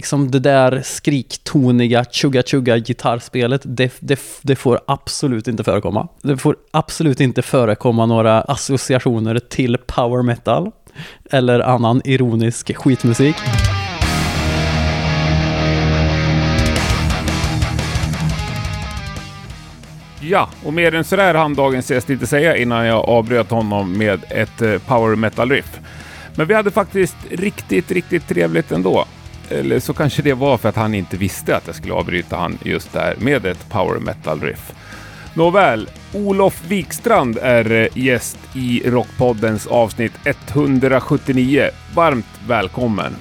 liksom det där skriktoniga chugga-chugga gitarrspelet, det, det, det får absolut inte förekomma. Det får absolut inte förekomma några associationer till power metal eller annan ironisk skitmusik. Ja, och mer än sådär hann dagens gäst inte säga innan jag avbröt honom med ett eh, power metal-riff. Men vi hade faktiskt riktigt, riktigt trevligt ändå. Eller så kanske det var för att han inte visste att jag skulle avbryta han just där med ett power metal-riff. Nåväl, Olof Wikstrand är eh, gäst i Rockpoddens avsnitt 179. Varmt välkommen!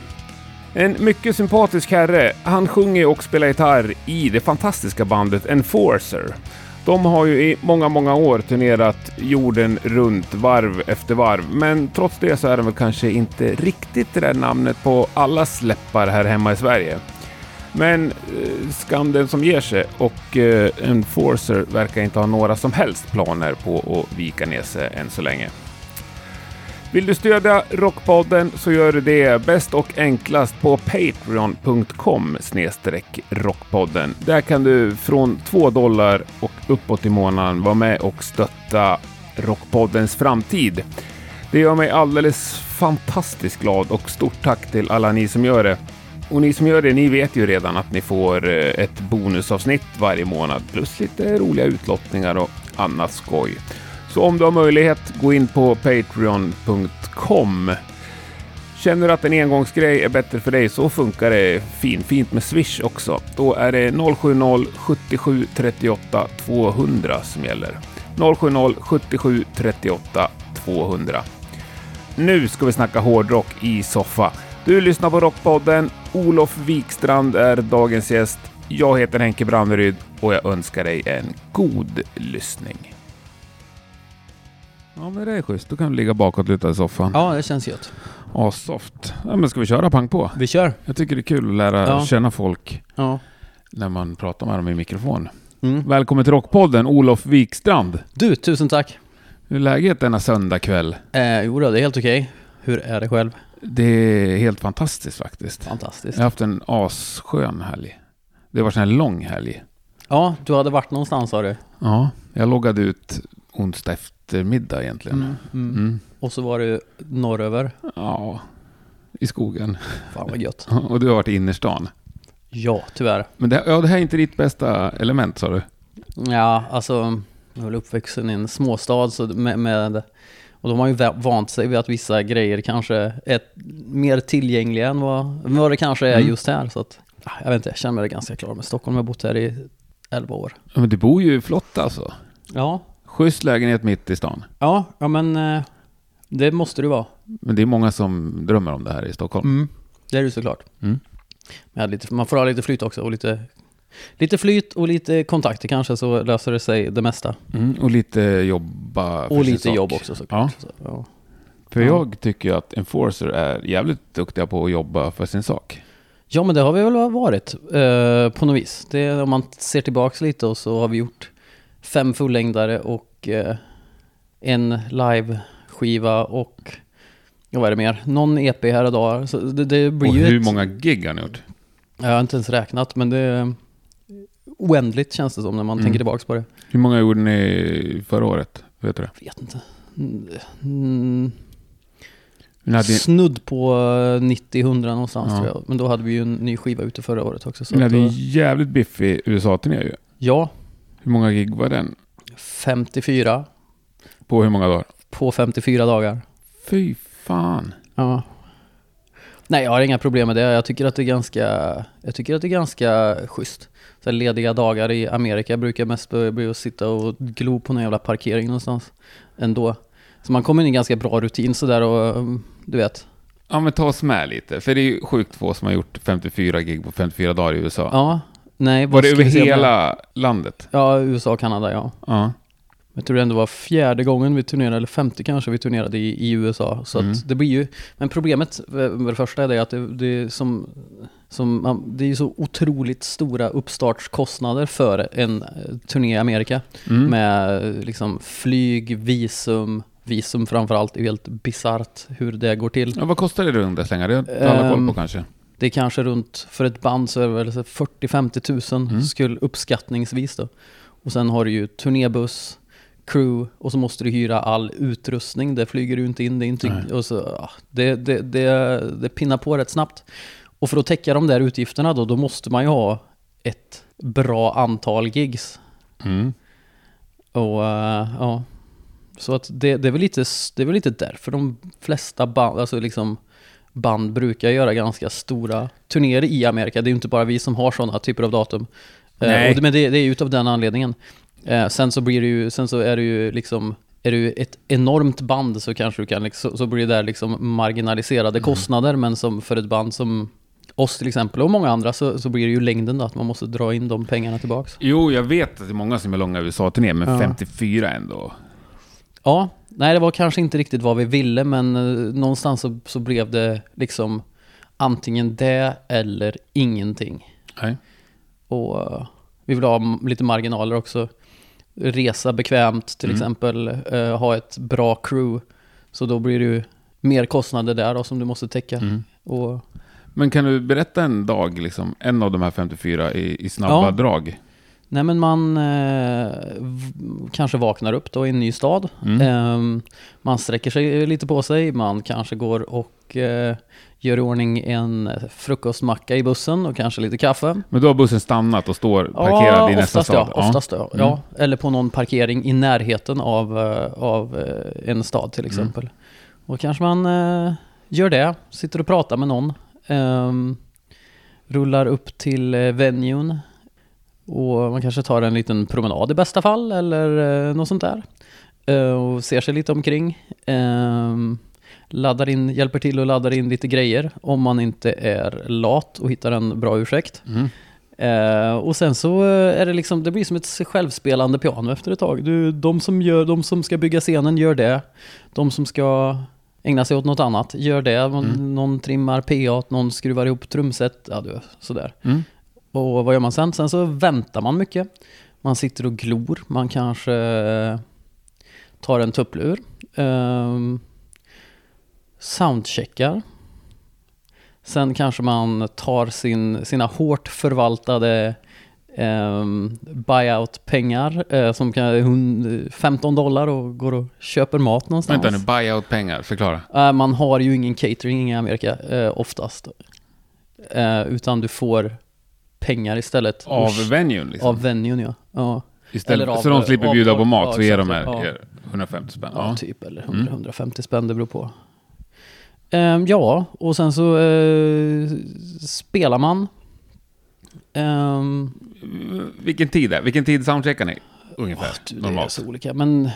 En mycket sympatisk herre. Han sjunger och spelar gitarr i det fantastiska bandet Enforcer. De har ju i många, många år turnerat jorden runt varv efter varv, men trots det så är de väl kanske inte riktigt det där namnet på alla släppar här hemma i Sverige. Men eh, skam den som ger sig och eh, Enforcer verkar inte ha några som helst planer på att vika ner sig än så länge. Vill du stödja Rockpodden så gör du det bäst och enklast på patreon.com rockpodden. Där kan du från 2 dollar och uppåt i månaden vara med och stötta Rockpoddens framtid. Det gör mig alldeles fantastiskt glad och stort tack till alla ni som gör det. Och ni som gör det, ni vet ju redan att ni får eh, ett bonusavsnitt varje månad plus lite roliga utlottningar och annat skoj. Så om du har möjlighet, gå in på patreon.com. Känner du att en engångsgrej är bättre för dig så funkar det fin, fint med Swish också. Då är det 070 77 38 200 som gäller. 070 77 38 200. Nu ska vi snacka hårdrock i soffa. Du lyssnar på Rockpodden. Olof Wikstrand är dagens gäst. Jag heter Henke Branneryd och jag önskar dig en god lyssning. Ja, men det är schysst. Då kan du ligga bakåtlutad i soffan. Ja, det känns gött. Assoft. Ja, men ska vi köra pang på? Vi kör. Jag tycker det är kul att lära Ja. känna folk Ja. när man pratar med dem i mikrofon. Mm. Välkommen till Rockpodden, Olof Wikstrand. Du, tusen tack. Hur är läget denna söndagkväll? Eh, jo då, det är helt okej. Hur är det själv? Det är helt fantastiskt faktiskt. Fantastiskt. Jag har haft en asskön helg. Det var här lång helg. Ja, du hade varit någonstans sa du? Ja, jag loggade ut onsdag eftermiddag egentligen. Mm. Mm. Mm. Och så var du norröver. Ja, i skogen. Fan vad gött. Och du har varit i innerstan. Ja, tyvärr. Men det, ja, det här är inte ditt bästa element sa du? Ja, alltså, jag är väl uppvuxen i en småstad så med, med och de har ju vant sig vid att vissa grejer kanske är mer tillgängliga än vad, vad det kanske är Mm. just här. Så att, ah, jag vet inte, jag känner mig ganska klar med Stockholm. Jag har bott här i 11 år. Men du bor ju flott alltså. Ja, Schysst lägenhet mitt i stan. ja, ja men eh, det måste det vara. Men det är många som drömmer om det här i Stockholm. Mm. Det är det såklart. Mm. Lite, man får ha lite flyt också och lite, lite flyt och lite kontakter kanske så löser det sig det mesta. Mm. Och lite jobba för Och lite sak. jobb också såklart. Ja. Så, ja. För Ja. jag tycker ju att Enforcer är jävligt duktiga på att jobba för sin sak. Ja, men det har vi väl varit eh, på något vis. Det, om man ser tillbaks lite och så har vi gjort fem fullängdare och eh, en live-skiva och vad är det mer? Någon EP här och där. Så det, det blir och hur ett, många gig har ni gjort? Jag har inte ens räknat, men det är oändligt känns det som när man Mm. tänker tillbaks på det. Hur många gjorde ni förra året? Vet du det? Jag vet inte. Mm, hade, Snudd på 90-100 någonstans Ja. tror jag. Men då hade vi ju en ny skiva ute förra året också. Så ni hade en då, jävligt biffig USA-turné ju. ja, Hur många gig var den? 54 På hur många dagar? på 54 dagar. Fy fan. Ja. Nej, jag har inga problem med det. Jag tycker att det är ganska, jag tycker att det är ganska schysst. Så lediga dagar i Amerika brukar mest bli att sitta och glo på någon jävla parkering någonstans ändå. Så man kommer in i en ganska bra rutin sådär och um, du vet. Ja men ta oss med lite. För det är ju sjukt få som har gjort 54 gig på 54 dagar i USA. Ja, nej. Var det över hela landet? Ja, USA och Kanada ja. Ja. Jag tror det ändå var fjärde gången vi turnerade, eller femte kanske vi turnerade i, i USA. Så Mm. det blir ju, men problemet med det första är det att det, det är som, som man, det är så otroligt stora uppstartskostnader för en eh, turné i Amerika. Mm. Med eh, liksom flyg, visum, visum framförallt är helt bisarrt hur det går till. ja. Vad kostar det i runda slängar? Det har alla koll på Ehm, kanske. Det är kanske runt, för ett band så är det väl så 40-50 tusen Mm. skulle uppskattningsvis då. Och sen har du ju turnébuss, crew och så måste du hyra all utrustning. Det flyger du inte in, det är inte... Och så, ja, det, det, det, det pinnar på rätt snabbt. Och för att täcka de där utgifterna då, då måste man ju ha ett bra antal gigs. Mm. Och eh, ja, så att det, det, är väl lite, det är väl lite därför de flesta band, alltså liksom band brukar göra ganska stora turnéer i Amerika. Det är ju inte bara vi som har sådana typer av datum. Eh, Nej. det, men det, det är utav den anledningen. Eh, sen så blir det ju, sen så är det ju liksom är du ett enormt band så kanske du kan, liksom, så blir det där liksom marginaliserade kostnader, men som för ett band som oss till exempel, och många andra, så, så blir det ju längden då, att man måste dra in de pengarna tillbaks. Jo, jag vet att det är många som är långa USA-turné, men Ja. 54 ändå. Ja, nej det var kanske inte riktigt vad vi ville men eh, någonstans så, så blev det liksom antingen det eller ingenting. Nej. Och eh, vi vill ha lite marginaler också. Resa bekvämt till Mm. exempel, eh, ha ett bra crew. Så då blir det ju mer kostnader där då, som du måste täcka. Mm. Och, Men kan du berätta en dag, liksom, en av de här 54 i, i snabba Ja. drag? Nej men man eh, kanske vaknar upp då i en ny stad. Mm. Ehm, man sträcker sig lite på sig, man kanske går och eh, gör i ordning en frukostmacka i bussen och kanske lite kaffe. Men då har bussen stannat och står parkerad i nästa stad? Ja, oftast ja. Mm. ja. Eller på någon parkering i närheten av, eh, av eh, en stad till exempel. Och kanske man eh, gör det, sitter och pratar med någon. ehm, rullar upp till eh, venuen. Och man kanske tar en liten promenad i bästa fall eller eh, något sånt där. Eh, och ser sig lite omkring. Ehm, laddar in, hjälper till att ladda in lite grejer om man inte är lat och hittar en bra ursäkt. Mm. Eh, och sen så är det liksom, det blir som ett självspelande piano efter ett tag. Du, de, som gör, de som ska bygga scenen gör det. De som ska ägna sig åt något annat gör det. Mm. någon trimmar PA, någon skruvar ihop trumset. Ja, du, sådär. Mm. Och vad gör man sen? Sen så väntar man mycket. Man sitter och glor. Man kanske eh, tar en tupplur. Um, soundcheckar. Sen kanske man tar sin, sina hårt förvaltade um, buyout-pengar eh, som kan hund- 15 dollar och går och köper mat någonstans. Vänta nu, buyout-pengar, förklara. Eh, man har ju ingen catering i Amerika eh, oftast. Eh, utan du får pengar istället. Av hos- venuen liksom? av venuen ja. ja. Istället, eller av- så de slipper av- bjuda av- på mat, ja, så ger de här ja. er 150 spänn? Ja, typ. Eller Mm. 100-150 spänn, det beror på. Ehm, ja, och sen så eh, spelar man. Ehm, Vilken tid är Vilken tid soundcheckar ni? Ungefär, du, det är normalt. så olika, men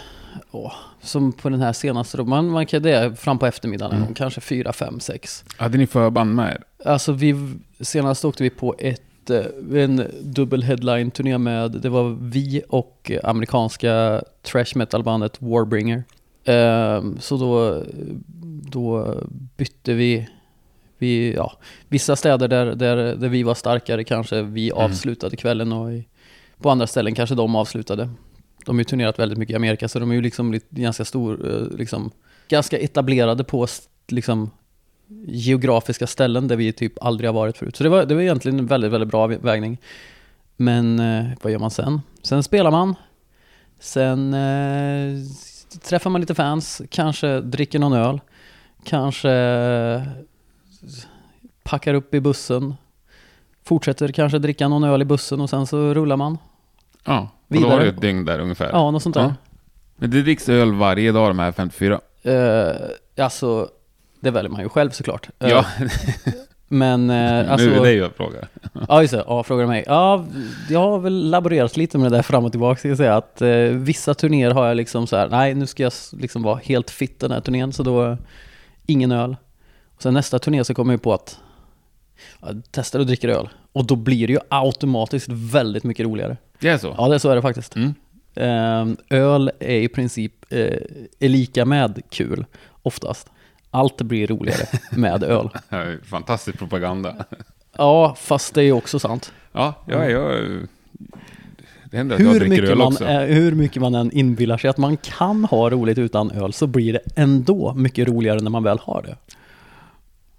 åh, som på den här senaste då, man, man kan det är fram på eftermiddagen, Mm. kanske 4, 5, 6. Hade ni förband med er? Alltså vi, senast åkte vi på ett, eh, en dubbel headline-turné med, det var vi och eh, amerikanska trash metal-bandet Warbringer. Ehm, så då, då bytte vi, vi ja, vissa städer där, där, där vi var starkare kanske vi Mm. avslutade kvällen och i, på andra ställen kanske de avslutade. De har ju turnerat väldigt mycket i Amerika så de är ju liksom ganska stor, eh, liksom, ganska etablerade på liksom geografiska ställen där vi typ aldrig har varit förut. Så det var, det var egentligen en väldigt, väldigt bra vägning. Men eh, vad gör man sen? Sen spelar man. Sen eh, träffar man lite fans, kanske dricker någon öl. Kanske eh, packar upp i bussen. Fortsätter kanske dricka någon öl i bussen och sen så rullar man. Ja, och då Vidare. har du ett dygn där ungefär. Ja, något sånt där. Ja. Men det dricks öl varje dag de här 54? Eh, alltså, det väljer man ju själv såklart. Eh, Ja, Men eh, alltså... nu är det dig jag frågar. Ja, just det. Ja, frågar mig. Ja, jag har väl laborerat lite med det där fram och tillbaka, ska jag säga. Att eh, vissa turnéer har jag liksom så här, nej, nu ska jag liksom vara helt fit den här turnén, så då eh, ingen öl. Och sen nästa turné så kommer jag på att ja, testar och dricker öl. Och då blir det ju automatiskt väldigt mycket roligare. Det är så? Ja, det är så är det faktiskt. Mm. Ehm, öl är i princip eh, är lika med kul, oftast. Allt blir roligare med öl. Det Fantastisk propaganda. Ja, fast det är ju också sant. Ja, jag, jag, det händer att jag Hur dricker mycket, öl man, också. hur mycket man än inbillar sig att man kan ha roligt utan öl så blir det ändå mycket roligare när man väl har det.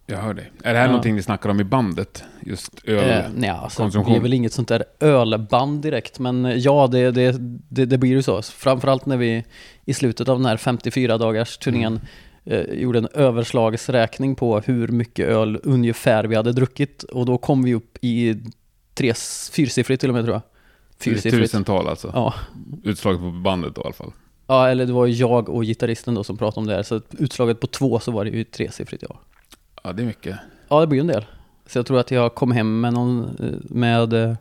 Jag hör dig. Är det här Ja. någonting ni snackar om i bandet? Just öl? Eh, nej, alltså, vi är väl inget sånt där ölband direkt, men eh, ja, det, det, det, det blir ju så. Framförallt när vi i slutet av den här 54 dagars turnén eh, gjorde en överslagsräkning på hur mycket öl ungefär vi hade druckit och då kom vi upp i tre, fyrsiffrigt till och med tror jag. Fyrsiffrigt. Tusental alltså. Ja. Utslaget på bandet då i alla fall. ja, eller det var jag och gitarristen då som pratade om det här, så utslaget på två så var det ju tresiffrigt ja. Ja, det är mycket. Ja, det blir en del. Så jag tror att jag kom hem med, någon, eh, med eh,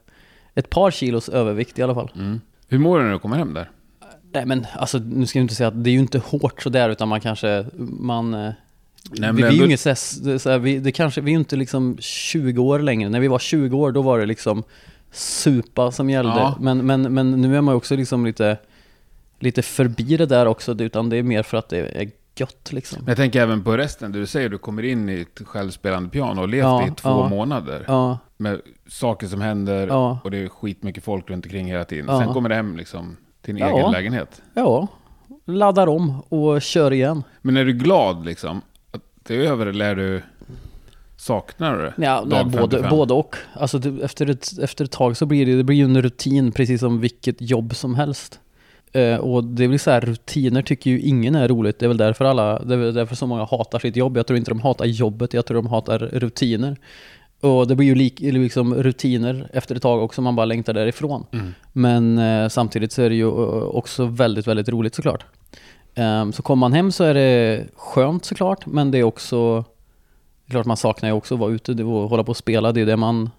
ett par kilos övervikt i alla fall. Mm. Hur mår du när du kommer hem där? Nej men alltså, nu ska jag inte säga att det är ju inte hårt sådär utan man kanske, man... eh, Nej, vi, vi är ju inget såhär, det är såhär, vi, det kanske, vi är ju inte liksom 20 år längre. När vi var 20 år då var det liksom supa som gällde. Ja. Men, men, men nu är man ju också liksom lite, lite förbi det där också, utan det är mer för att det är gött liksom. Men jag tänker även på resten. Du säger du kommer in i ett självspelande piano och levt Ja, i två ja. månader. Ja, Med saker som händer och det är skitmycket folk runt omkring hela tiden. Sen kommer du hem liksom till din Ja. egen lägenhet. ja, laddar om och kör igen. Men är du glad liksom? Att det är över eller är du... Saknar du det? Ja, nej, både, 55? både och. Alltså det, efter, ett, efter ett tag så blir det, det blir ju en rutin precis som vilket jobb som helst. Eh, och det blir så här, rutiner tycker ju ingen är roligt. Det är väl därför alla, det är därför så många hatar sitt jobb. Jag tror inte de hatar jobbet, jag tror de hatar rutiner. Och det blir ju lik, liksom rutiner efter ett tag också, man bara längtar därifrån. Mm. Men eh, samtidigt så är det ju eh, också väldigt, väldigt roligt såklart. Ehm, så kommer man hem så är det skönt såklart, men det är också det är klart man saknar ju också att vara ute och hålla på och spela. Det är det man...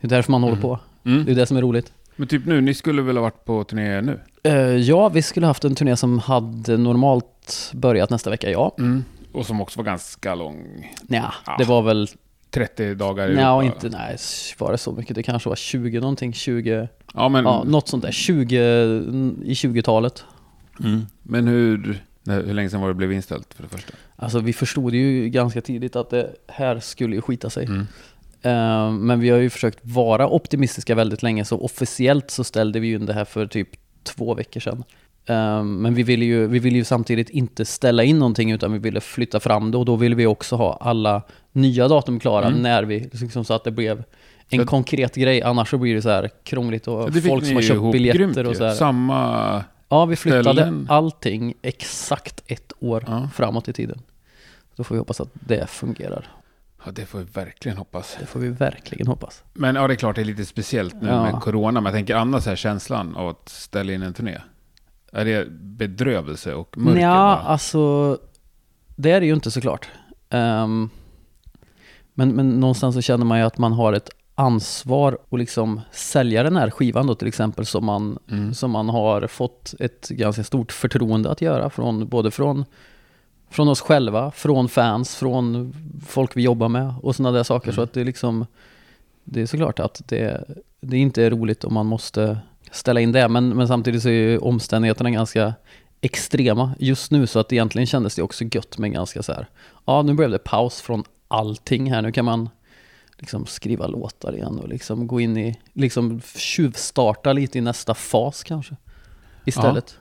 Det är därför man håller på. Mm. Det är det som är roligt. Men typ nu, ni skulle väl ha varit på turné nu? Eh, ja, vi skulle haft en turné som hade normalt börjat nästa vecka, ja. Mm. Och som också var ganska lång. Nja, Ah. det var väl... 30 dagar i Europa. inte... Nej, var det så mycket? Det kanske var 20 någonting, 20... Ja, men, Ja, något sånt där. 20 i 20-talet. mm. men hur, nej, hur länge sedan var det blev inställt för det första? Alltså vi förstod ju ganska tidigt att det här skulle ju skita sig. Mm. Eh, Men vi har ju försökt vara optimistiska väldigt länge, så officiellt så ställde vi ju in det här för typ två veckor sedan. Eh, Men vi ville ju, vi ville ju samtidigt inte ställa in någonting utan vi ville flytta fram det och då ville vi också ha alla nya datum klara Mm. när vi, liksom så att det blev en Ja. konkret grej. Annars så blir det så här krångligt och folk som har köpt biljetter grymt och så här. Samma... Ja, vi flyttade ställen. allting exakt ett år Ja. framåt i tiden. Då får vi hoppas att det fungerar. Ja, det får vi verkligen hoppas. Det får vi verkligen hoppas. Men ja, det är klart det är lite speciellt nu Ja. med corona. Men jag tänker annars här känslan av att ställa in en turné. Är det bedrövelse och mörker? Ja, alltså det är det ju inte såklart. Ehm, men, men någonstans så känner man ju att man har ett ansvar att liksom sälja den här skivan då till exempel som man, Mm. som man har fått ett ganska stort förtroende att göra från både från, från oss själva, från fans, från folk vi jobbar med och sådana där saker. Mm. Så att det är liksom det är såklart att det, det inte är roligt om man måste ställa in det. Men, men samtidigt så är ju omständigheterna ganska extrema just nu så att egentligen kändes det också gött med ganska så här. Ja, nu blev det paus från allting här. Nu kan man liksom skriva låtar igen och liksom gå in i, liksom tjuvstarta lite i nästa fas kanske. Istället.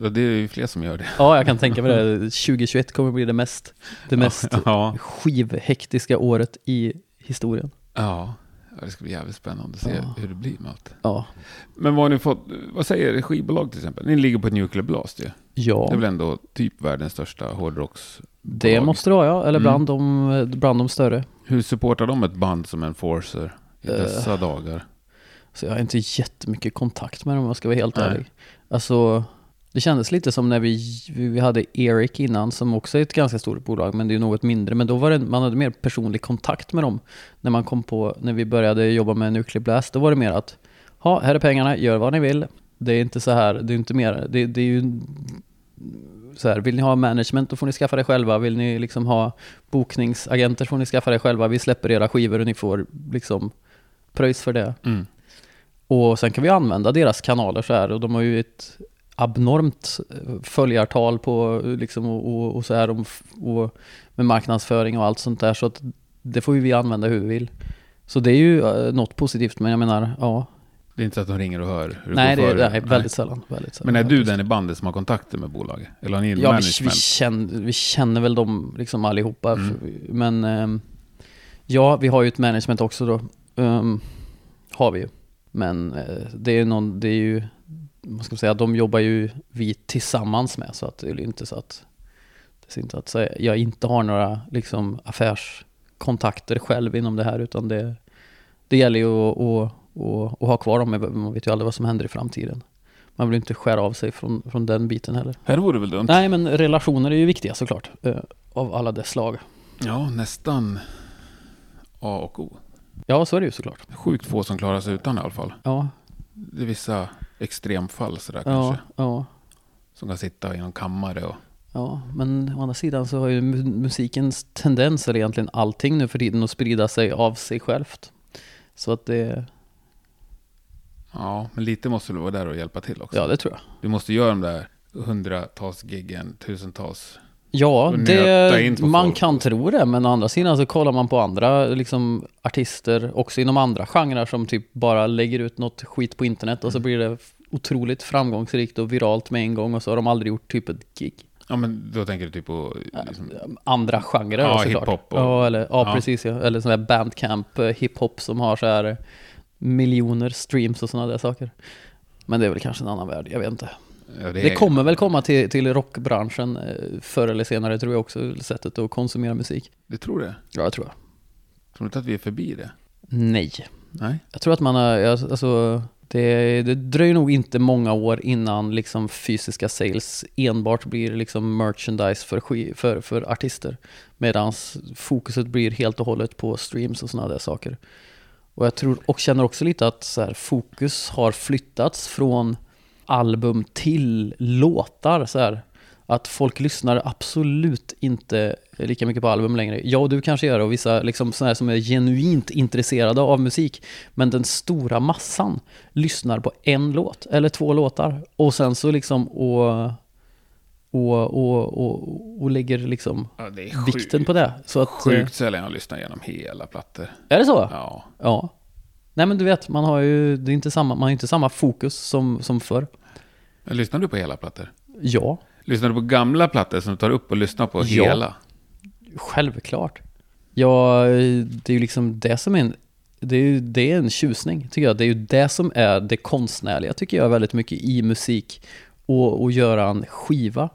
Ja, det är ju fler som gör det. Ja, jag kan tänka mig det. 2021 kommer bli det mest, det mest Ja, skivhektiska året i historien. ja. Ja, det ska bli jävligt spännande att se Ja. hur det blir med allt. Ja. Men vad har ni fått, vad säger skivbolag till exempel? Ni ligger på Nuclear Blast ju. Ja. Det är väl ändå typ världens största hårdrocks... Det måste det vara ja, eller Mm. bland, de, bland de större. Hur supportar de ett band som Enforcer i Eh. dessa dagar? Så jag har inte jättemycket kontakt med dem om jag ska vara helt Nej. ärlig. Alltså, det kändes lite som när vi, vi hade Eric innan som också är ett ganska stort bolag men det är något mindre. Men då var det, man hade mer personlig kontakt med dem. När man kom på, när vi började jobba med Nuclear Blast, då var det mer att ja, här är pengarna, gör vad ni vill. Det är inte så här, det är inte mer, det, det är ju så här, vill ni ha management då får ni skaffa det själva. Vill ni liksom ha bokningsagenter får ni skaffa det själva. Vi släpper era skivor och ni får liksom pröjs för det. Mm. Och sen kan vi använda deras kanaler så här och de har ju ett abnormt eh, följartal på eh, liksom och, och, och så här om, och med marknadsföring och allt sånt där så att det får ju vi använda hur vi vill. Så det är ju eh, något positivt men jag menar, ja. Det är inte så att de ringer och hör hur det Nej, går det, för det er. är väldigt sällan. Väldigt sällan Men är du den i bandet som har kontakter med bolaget? Eller har ni Ja, vi, vi, management? känner, vi känner väl dem liksom allihopa. Mm. Men, ehm, Ja, vi har ju ett management också då. Ehm, har vi ju. Men det är någon, det är ju, vad ska man säga, de jobbar ju vi tillsammans med. Så att det är inte så att, det är inte att jag inte har några liksom affärskontakter själv inom det här. Utan det, det gäller ju att, att, att, att ha kvar dem. Man vet ju aldrig vad som händer i framtiden. Man vill inte skära av sig från, från den biten heller. Här vore väl dumt? Nej, men relationer är ju viktiga såklart. eh, Av alla dess slag. Ja, nästan A och O. Ja, så är det ju såklart. Sjukt få som klarar sig utan i alla fall. Ja, Det är vissa extremfall sådär ja, kanske. ja. Som kan sitta i någon kammare och... Ja, men å andra sidan så har ju mu- musikens tendens, eller egentligen allting nu för tiden, att sprida sig av sig självt. Så att det, Ja, men lite måste du vara där och hjälpa till också. ja det tror jag. Du måste göra de där hundratals giggen, tusentals. Ja, det, man folk. kan tro det, men å andra sidan så kollar man på andra liksom, artister, också inom andra genrer, som typ bara lägger ut något skit på internet och så Mm. blir det otroligt framgångsrikt och viralt med en gång och så har de aldrig gjort typ ett gig. Ja, men då tänker du typ på... Liksom, andra genrer Ja, såklart. hiphop och- ja, eller, ja, ja. precis. Ja. Eller sån här bandcamp, eh, hiphop som har så här miljoner streams och sådana där saker. Men det är väl kanske en annan värld, jag vet inte. Ja, Det, är- kommer väl komma till, till rockbranschen eh, förr eller senare, tror jag också, sättet att konsumera musik. Du tror det? Ja, jag tror jag. Tror du inte att vi är förbi det? Nej. Nej? Jag tror att man har, alltså, det, det dröjer nog inte många år innan liksom fysiska sales enbart blir liksom merchandise för, för, för artister. Medan fokuset blir helt och hållet på streams och sådana där saker. Och jag tror och känner också lite att så här, fokus har flyttats från album till låtar. Så här. Att folk lyssnar absolut inte lika mycket på album längre. Jag och du kanske gör det och vissa liksom sådana här som är genuint intresserade av musik. Men den stora massan lyssnar på en låt eller två låtar. Och sen så liksom och, och, och, och, och lägger liksom Ja, vikten på det. Så att, eh, Sjukt sällan jag lyssnar igenom hela plattor. Är det så? Ja. Ja. Nej men du vet, man har ju det är inte samma, man har inte samma fokus som, som förr. Men Lyssnar du på hela plattor? Ja, Lyssnar du på gamla plattor som du tar upp och lyssnar på Ja. hela? självklart. Ja, det är ju liksom det som är en, det är, ju, det är en tjusning tycker jag. Det är ju det som är det konstnärliga tycker jag väldigt mycket i musik. Och, och göra en skiva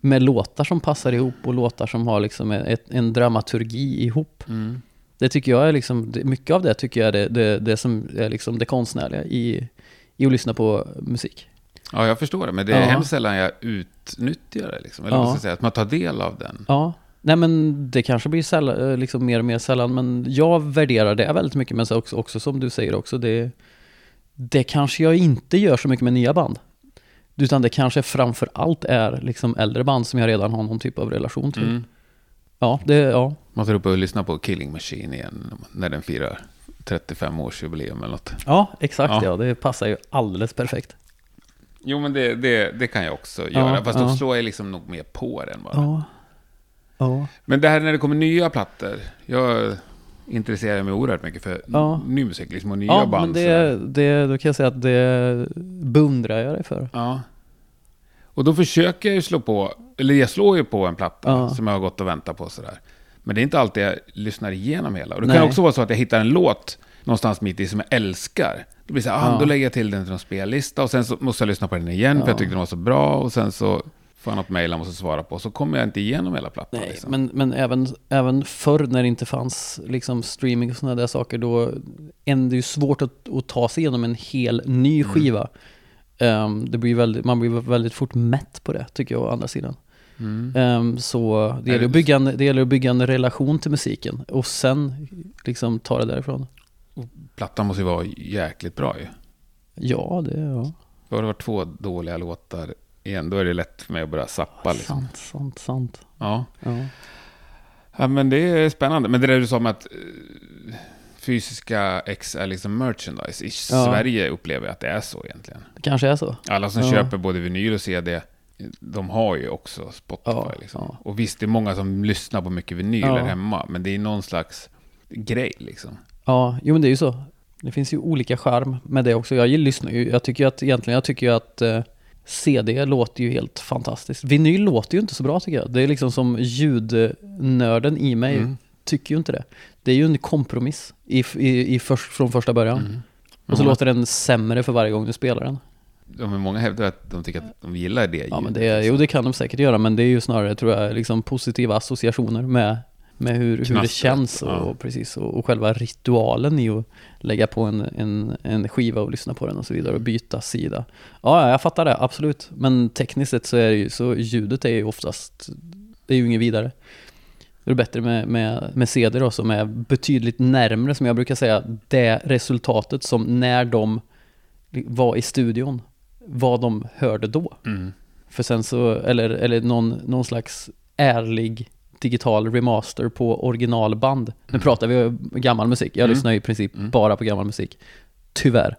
med låtar som passar ihop och låtar som har liksom ett, en dramaturgi ihop. Mm. Det tycker jag är liksom, mycket av det tycker jag är det, det, det som är liksom det konstnärliga i, i att lyssna på musik. Ja, jag förstår det. Men det är Ja. hemskt sällan jag utnyttjar det. Liksom. Eller Ja. vad säga, att man tar del av den. Ja, nej men det kanske blir sällan, eh, liksom mer och mer sällan, men jag värderar det väldigt mycket, men så också, också som du säger också, det, det kanske jag inte gör så mycket med nya band. Utan det kanske framför allt är liksom äldre band som jag redan har någon typ av relation till. Mm. Ja, det, ja. Man tar upp och lyssnar på Killing Machine igen när den firar 35-årsjubileum eller något. ja exakt Ja. ja. det passar ju alldeles perfekt. Jo, men det, det, det kan jag också Ja, göra. Fast då ja. slår jag liksom nog mer på den bara. Ja. Ja. Men det här när det kommer nya plattor. Jag intresserar mig oerhört mycket för Ja. ny musik liksom, och nya Ja, band. men sådär. det, det, då kan jag säga att det beundrar jag dig för. Ja. Och då försöker jag ju slå på, eller jag slår ju på en platta Ja. som jag har gått och väntat på sådär. Men det är inte alltid jag lyssnar igenom hela. Och det Nej. kan också vara så att jag hittar en låt någonstans mitt i som jag älskar. Då blir det så här, ah, Ja. då lägger jag till den till någon spellista och sen så måste jag lyssna på den igen för Ja. jag tyckte den var så bra. Och sen så får jag något mejl jag måste svara på. Så kommer jag inte igenom hela plattan. Nej, liksom. men, men även, även förr när det inte fanns liksom streaming och sådana där saker, då är det ju svårt att, att ta sig igenom en hel ny Mm. skiva. Ehm, det blir väldigt, man blir väldigt fort mätt på det, tycker jag, å andra sidan. Mm. Så det gäller, att bygga en, det gäller att bygga en relation till musiken och sen liksom ta det därifrån. Plattan måste ju vara jäkligt bra ju. Ja, det ja. För det var två dåliga låtar igen, då är det lätt för mig att bara zappa. Liksom. Sant, sant, sant. Ja. Ja. Ja, men det är spännande. Men det där du sa om att eh, fysiska ex är liksom merchandise. I Sverige upplever jag att det är så egentligen. Det kanske är så. Alla som Ja. köper både vinyl och CD, de har ju också Spotify. Ja, liksom. ja. Och visst, det är många som lyssnar på mycket vinyl Ja. hemma, men det är någon slags grej liksom. Ja, jo men det är ju så. Det finns ju olika charm med det också. Jag lyssnar ju, jag tycker ju att egentligen, jag tycker ju att eh, CD låter ju helt fantastiskt. Vinyl låter ju inte så bra tycker jag. Det är liksom som ljudnörden i mig Mm. tycker ju inte det. Det är ju en kompromiss i, i, i först, från första början. Mm. Och så Många- låter den sämre för varje gång du spelar den. Ja, men många hävdar att de tycker att de gillar det Ja, men det, är- liksom. jo, det kan de säkert göra, men det är ju snarare, tror jag, liksom positiva associationer med, med hur, hur det känns och, ja. precis, och, och själva ritualen i att lägga på en, en, en skiva och lyssna på den och så vidare och byta sida. Ja, ja, jag fattar det, absolut. Men tekniskt sett så är det ju, så ljudet är ju oftast, det är ju inget vidare. Det är bättre med, med, med CD då, som är betydligt närmre, som jag brukar säga, det resultatet som när de var i studion, vad de hörde då. Mm. För sen så, eller, eller någon, någon slags ärlig digital remaster på originalband. Nu pratar vi om gammal musik, jag Mm. lyssnar i princip Mm. bara på gammal musik. Tyvärr.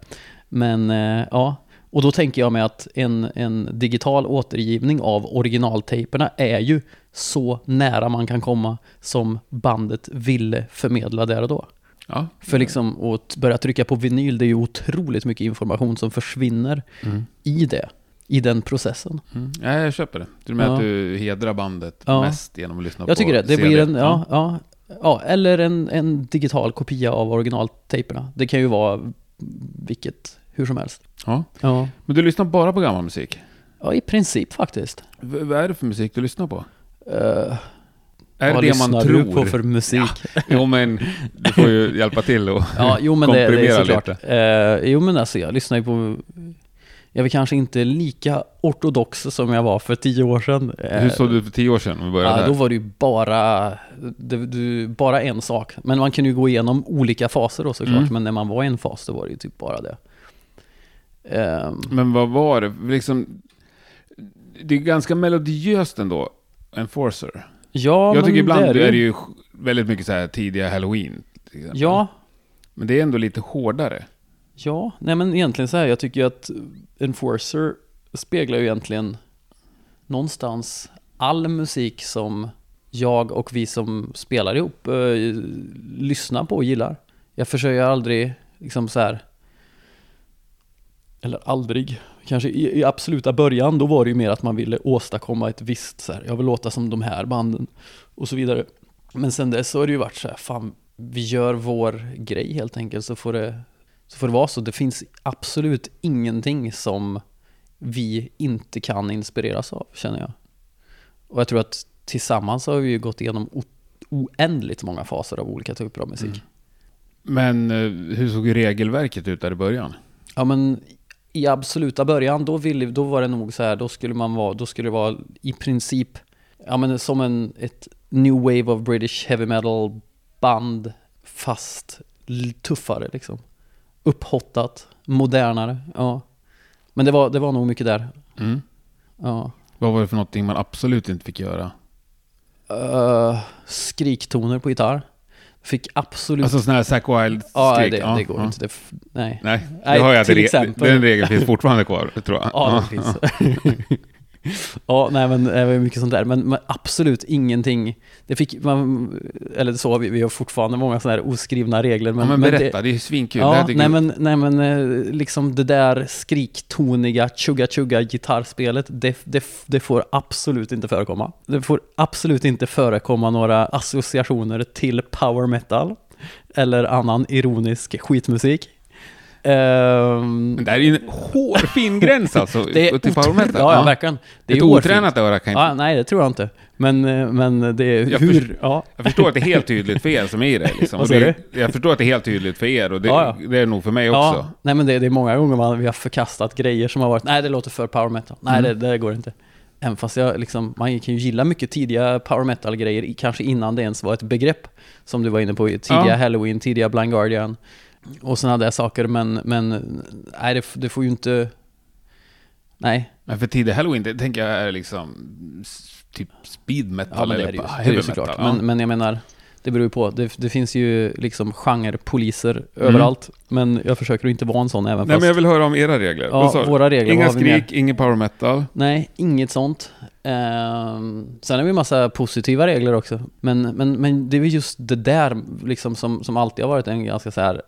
Men eh, ja, och då tänker jag mig att en, en digital återgivning av originaltejperna är ju så nära man kan komma som bandet ville förmedla där och då. Ja. För liksom att börja trycka på vinyl, det är ju otroligt mycket information som försvinner Mm. i det, i den processen. Mm. Ja, jag köper det. Och med Ja. att du hedrar bandet Ja. mest genom att lyssna på Jag tycker det. Det CD. blir en, ja, ja, ja, eller en, en digital kopia av originaltejperna. Det kan ju vara vilket, hur som helst. ja. Ja, Men du lyssnar bara på gammal musik? ja i princip faktiskt. V- vad är det för musik du lyssnar på? Uh, Är vad det man tror? du på för musik? Ja, Jo, men du får ju hjälpa till och jo men det, det är komprimera såklart. lite. Eh, jo men alltså jag lyssnar ju på, jag är kanske inte lika ortodox som jag var för tio år sedan. Eh, Hur såg du för tio år sedan? Om vi Ja, då var det ju bara, det, du, bara en sak. Men man kunde ju gå igenom olika faser då såklart. Mm. Men när man var i en fas då var det ju typ bara det. Ehm, Men vad var det? Liksom, det är ganska melodiöst ändå, Enforcer. Ja, jag tycker ibland är är det det ju. ju väldigt mycket så här tidiga Halloween. till exempel. Ja, Men det är ändå lite hårdare. ja, nej men egentligen så här, jag tycker ju att Enforcer speglar ju egentligen någonstans all musik som jag och vi som spelar ihop eh, lyssnar på och gillar. Jag försöker aldrig liksom så här eller aldrig, kanske i, i absoluta början, då var det ju mer att man ville åstadkomma ett visst så här, jag vill låta som de här banden och så vidare. Men sen dess så har det ju varit så här, fan, vi gör vår grej helt enkelt så får det, så får det vara så. Det finns absolut ingenting som vi inte kan inspireras av, känner jag. Och jag tror att tillsammans har vi ju gått igenom oändligt många faser av olika typer av musik. Mm. Men eh, hur såg regelverket ut där i början? Ja men i absoluta början, då, ville, då var det nog så här, då skulle man vara, då skulle det vara i princip, ja men som en, ett new wave of British heavy metal band, fast tuffare liksom. Upphottat, modernare, ja. Men det var, det var nog mycket där, Mm. ja. Vad var det för någonting man absolut inte fick göra? Uh, skriktoner på gitarr. Fick absolut... Alltså sådana här Zack Wild-skrik? ja, det, det går inte. Det, nej. Nej, det har jag till det, exempel. den regeln finns fortfarande kvar, tror jag. Ja, det finns. ja, nej men det var mycket sånt där. Men, men absolut ingenting. Det fick man, eller så, vi, vi har fortfarande många sådana här oskrivna regler. Ja, Men, men men berätta, det, det, är svinkul. Ja, nej men, nej men eh, liksom det där skriktoniga tjugga-tjugga gitarrspelet, det, det, det får absolut inte förekomma. Det får absolut inte förekomma några associationer till power metal eller annan ironisk skitmusik. Men det är ju en hårfin gräns alltså, det är till power otr- metal. Ja, ja, verkligen. Det är Ett otränat öra kan inte... Ja, nej, det tror jag inte. Men, eh, men det är Jag hur... först- ja. Jag förstår att det är helt tydligt för er som är i det. Liksom. Vad Och det säger jag förstår att det är helt tydligt för er och det, Ja, det är nog för mig också. Ja, nej men det, det är många gånger man, vi har förkastat grejer som har varit, nej det låter för power metal, nej Mm. det, det går inte. Även fast jag liksom, man kan ju gilla mycket tidiga power metal grejer, i- kanske innan det ens var ett begrepp. Som du var inne på, tidiga Ja. Halloween, tidiga Blind Guardian. Och sådana där saker, men, men nej det, det får ju inte... Nej, Men för tidig halloween, det tänker jag är liksom typ speed metal ja men det eller är det ju, bara det är heavy ju såklart. metal. Ja. Men, men jag menar, det beror ju på. Det, det finns ju liksom genrepoliser överallt. Men jag försöker inte vara en sån även Mm. Nej fast... men jag vill höra om era regler. Ja, våra regler, Inga skrik, ingen power metal. Nej, inget sånt. Ehm, sen har vi massa positiva regler också. Men, men, men det är väl just det där liksom som, som alltid har varit en ganska så här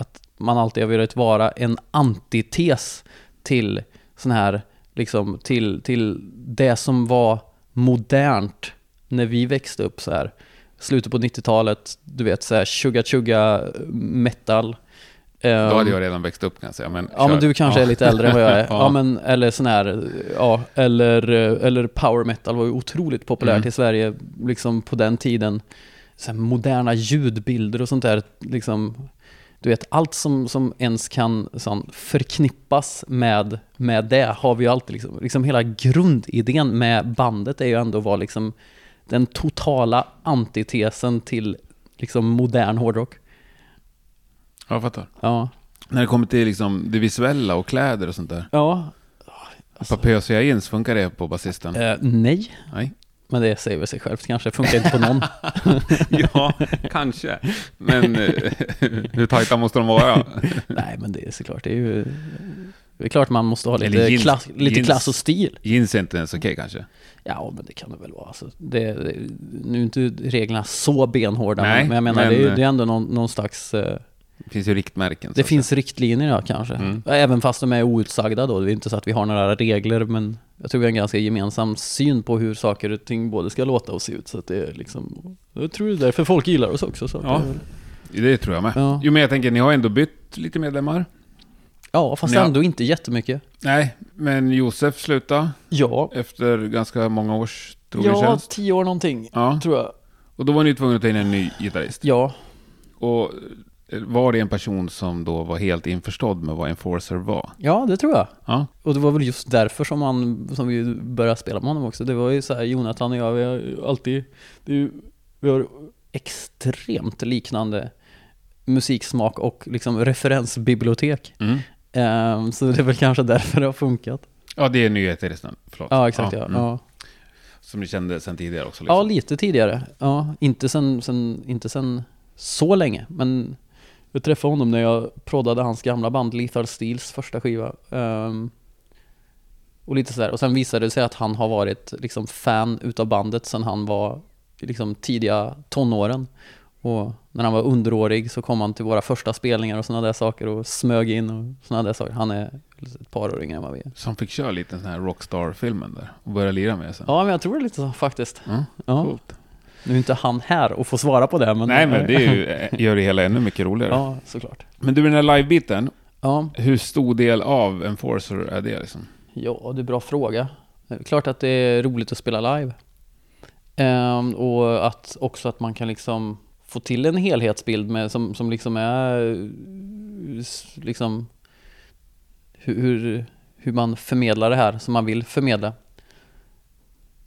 att man alltid har velat vara en antites till sån här, liksom till, till det som var modernt när vi växte upp så här. slutet på 90-talet, du vet såhär chugga chugga metal. Då hade Ehm, jag redan växt upp kan jag säga. Men Ja men kör. du kanske Ja. är lite äldre än vad jag är. ja. Ja. men eller sån här, ja, eller, eller power metal var ju otroligt populärt Mm. i Sverige, liksom på den tiden. Så här moderna ljudbilder och sånt där, liksom. Du vet, allt som, som ens kan sån, förknippas med, med det har vi ju alltid liksom, liksom hela grundidén med bandet är ju ändå att vara liksom den totala antitesen till liksom modern hårdrock. Jag fattar. Ja. När det kommer till liksom det visuella och kläder och sånt där. Ja. Alltså, Jeans, funkar det på basisten? eh, nej. Nej. Men det säger väl sig självt kanske, funkar inte på någon. ja, kanske. Men eh, hur tajta måste de vara? Nej, men det är såklart, det är ju... Det är klart man måste ha lite, jeans- klass, lite jeans- klass och stil. Jeans är inte ens okej kanske? Ja, men det kan det väl vara. Alltså, det, det, nu är inte reglerna så benhårda, Nej, men jag menar, men- det, är, det är ändå någon, någon slags... eh, Det finns ju riktmärken. Det finns riktlinjer ja, kanske. Mm. Även fast de är outsagda då. Det är inte så att vi har några regler, men jag tror vi har en ganska gemensam syn på hur saker och ting både ska låta och se ut. Så att det är liksom... Jag tror det är därför folk gillar oss också. Så Ja. det. Det tror jag med. Ja. Jo, men jag tänker, ni har ändå bytt lite medlemmar. ja, fast Ja. ändå inte jättemycket. Nej, men Josef slutade Ja, efter ganska många års trogen ja tjänst. tio år någonting, Ja, tror jag. och då var ni tvungna att ta in en ny gitarrist. Ja, Och var det en person som då var helt införstådd med vad Enforcer var? ja det tror jag. Ja, Och det var väl just därför som, man, som vi började spela med honom också. Det var ju så här, Jonathan och jag, vi har alltid, ju, vi har extremt liknande musiksmak och liksom referensbibliotek. mm. Ehm, så det är väl kanske därför det har funkat. ja det är nya gitarristen. Förlåt. Ja, exakt ja. mm. Ja, Som ni kände sedan tidigare också? Liksom. ja lite tidigare. Ja, inte sen, sen, inte sen så länge, men jag träffade honom när jag proddade hans gamla band Lethal Steels första skiva. Ehm, och lite sådär. Och sen visade det sig att han har varit liksom fan utav bandet sen han var liksom tidiga tonåren. Och när han var underårig så kom han till våra första spelningar och sådana där saker och smög in och sådana där saker. Han är ett par år yngre än vad vi är. Som fick köra lite sån här Rockstar-filmen där och börja lira med sen. Ja, men jag tror det lite så faktiskt. Ja, Ja. coolt. Nu är inte han här och får svara på det, men... Nej, men det ju, eh, gör det hela ännu mycket roligare. Ja, såklart. Men du, den här live-biten, Ja, hur stor del av Enforcer är det liksom? ja, det är en bra fråga. Klart att det är roligt att spela live. Ehm, och att också att man kan liksom få till en helhetsbild med, som, som liksom är liksom hur, hur, man förmedlar det här som man vill förmedla.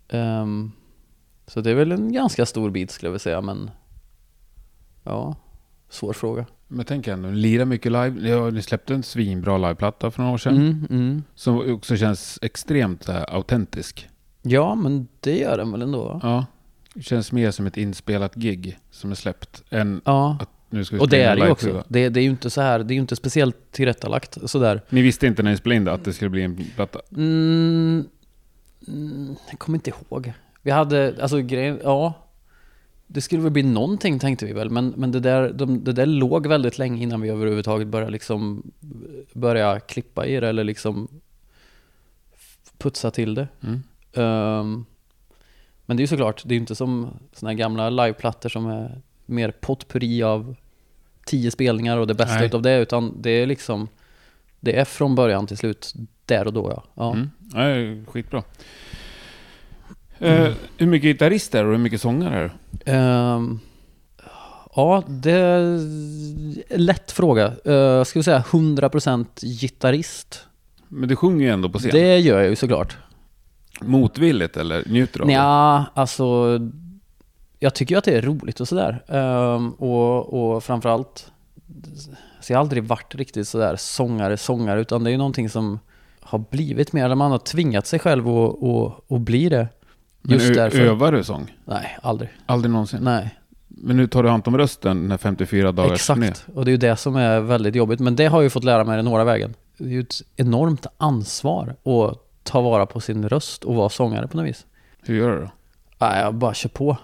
Ehm, så det är väl en ganska stor bit skulle jag vilja säga, men ja, svår fråga. Men tänk ändå, ni lirar mycket live. Ja, ni släppte en svinbra liveplatta för några år sedan. Mm, mm. Som också känns extremt här, autentisk. Ja, men det gör den väl ändå? va? Ja. Det känns mer som ett inspelat gig som är släppt än Ja, att nu ska vi och det spela är det ju också. Det, det är ju inte så här, det är ju inte speciellt tillrättalagt sådär. Ni visste inte när ni spelade in det att det skulle bli en platta? Mm, mm, jag kommer inte ihåg. Vi hade, alltså grejen, ja. Det skulle väl bli någonting tänkte vi väl, men, men det, där, de, det där låg väldigt länge innan vi överhuvudtaget började liksom börja klippa i det eller liksom putsa till det. Mm. Ehm, men det är ju såklart, det är ju inte som såna här gamla liveplattor som är mer potpurri av tio spelningar och det bästa Nej. utav det, utan det är liksom det är från början till slut, där och då ja. ja. Mm. Ja, det skitbra. Eh, hur mycket gitarrister och hur mycket sångare är? Ehm, ja, det är en lätt fråga. Uh, jag skulle säga 100% gitarrist. Men du sjunger ju ändå på scen. Det gör jag ju såklart. Motvilligt eller njuter du av det? Nja, alltså jag tycker ju att det är roligt och sådär. Ehm, och, och framförallt, så jag har aldrig varit riktigt sådär sångare, sångare, utan det är ju någonting som har blivit mer, eller man har tvingat sig själv att bli det. Men Just därför. övar du sång? Nej, aldrig. Aldrig någonsin? Nej. Men nu tar du hand om rösten den här 54 dagars Exakt, turné. och det är ju det som är väldigt jobbigt. Men det har jag ju fått lära mig den hårda vägen. Det är ju ett enormt ansvar att ta vara på sin röst och vara sångare på något vis. Hur gör du då? Nej, jag bara kör på.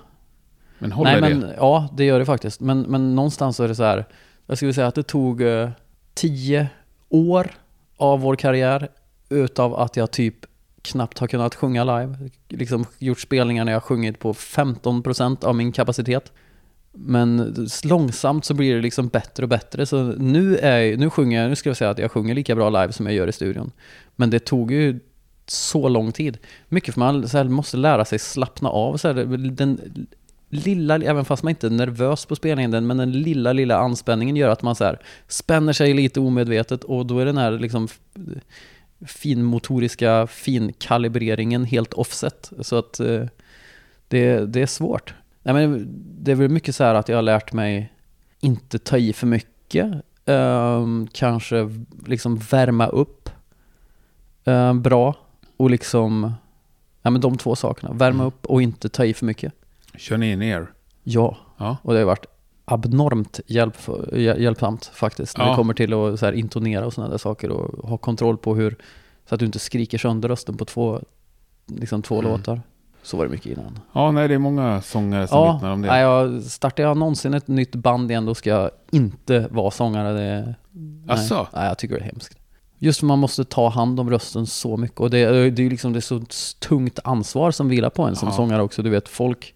Men håller Nej, men det? ja, det gör det faktiskt. Men, men någonstans så är det så här. Jag skulle säga att det tog eh, tio år av vår karriär utav att jag typ knappt har kunnat sjunga live. Liksom gjort spelningar när jag har sjungit på 15% av min kapacitet. Men långsamt så blir det liksom bättre och bättre. Så nu, är, nu sjunger jag, nu ska jag säga att jag sjunger lika bra live som jag gör i studion. Men det tog ju så lång tid. Mycket för man så här, måste lära sig slappna av. Så här, den lilla, även fast man inte är nervös på spelningen, men den lilla, lilla anspänningen gör att man så här, spänner sig lite omedvetet och då är den här liksom finmotoriska finkalibreringen helt offset. Så att eh, det, det är svårt. Nej, men det är väl mycket så här att jag har lärt mig inte ta i för mycket. Um, kanske liksom värma upp uh, bra och liksom, ja men de två sakerna. Värma mm. upp och inte ta i för mycket. Kör ni in er? Ja. ja, och det har varit abnormt hjälp, hjälpsamt faktiskt. När ja. det kommer till att så här, intonera och sådana där saker och ha kontroll på hur, så att du inte skriker sönder rösten på två, liksom två mm. låtar. Så var det mycket innan. Ja, nej, det är många sångare som ja, vittnar om det. Nej, jag, startar jag någonsin ett nytt band igen, då ska jag inte vara sångare. Det, nej, nej, jag tycker det är hemskt. Just för man måste ta hand om rösten så mycket. Och det, det är liksom det är så tungt ansvar som vilar på en som ja. sångare också. Du vet, folk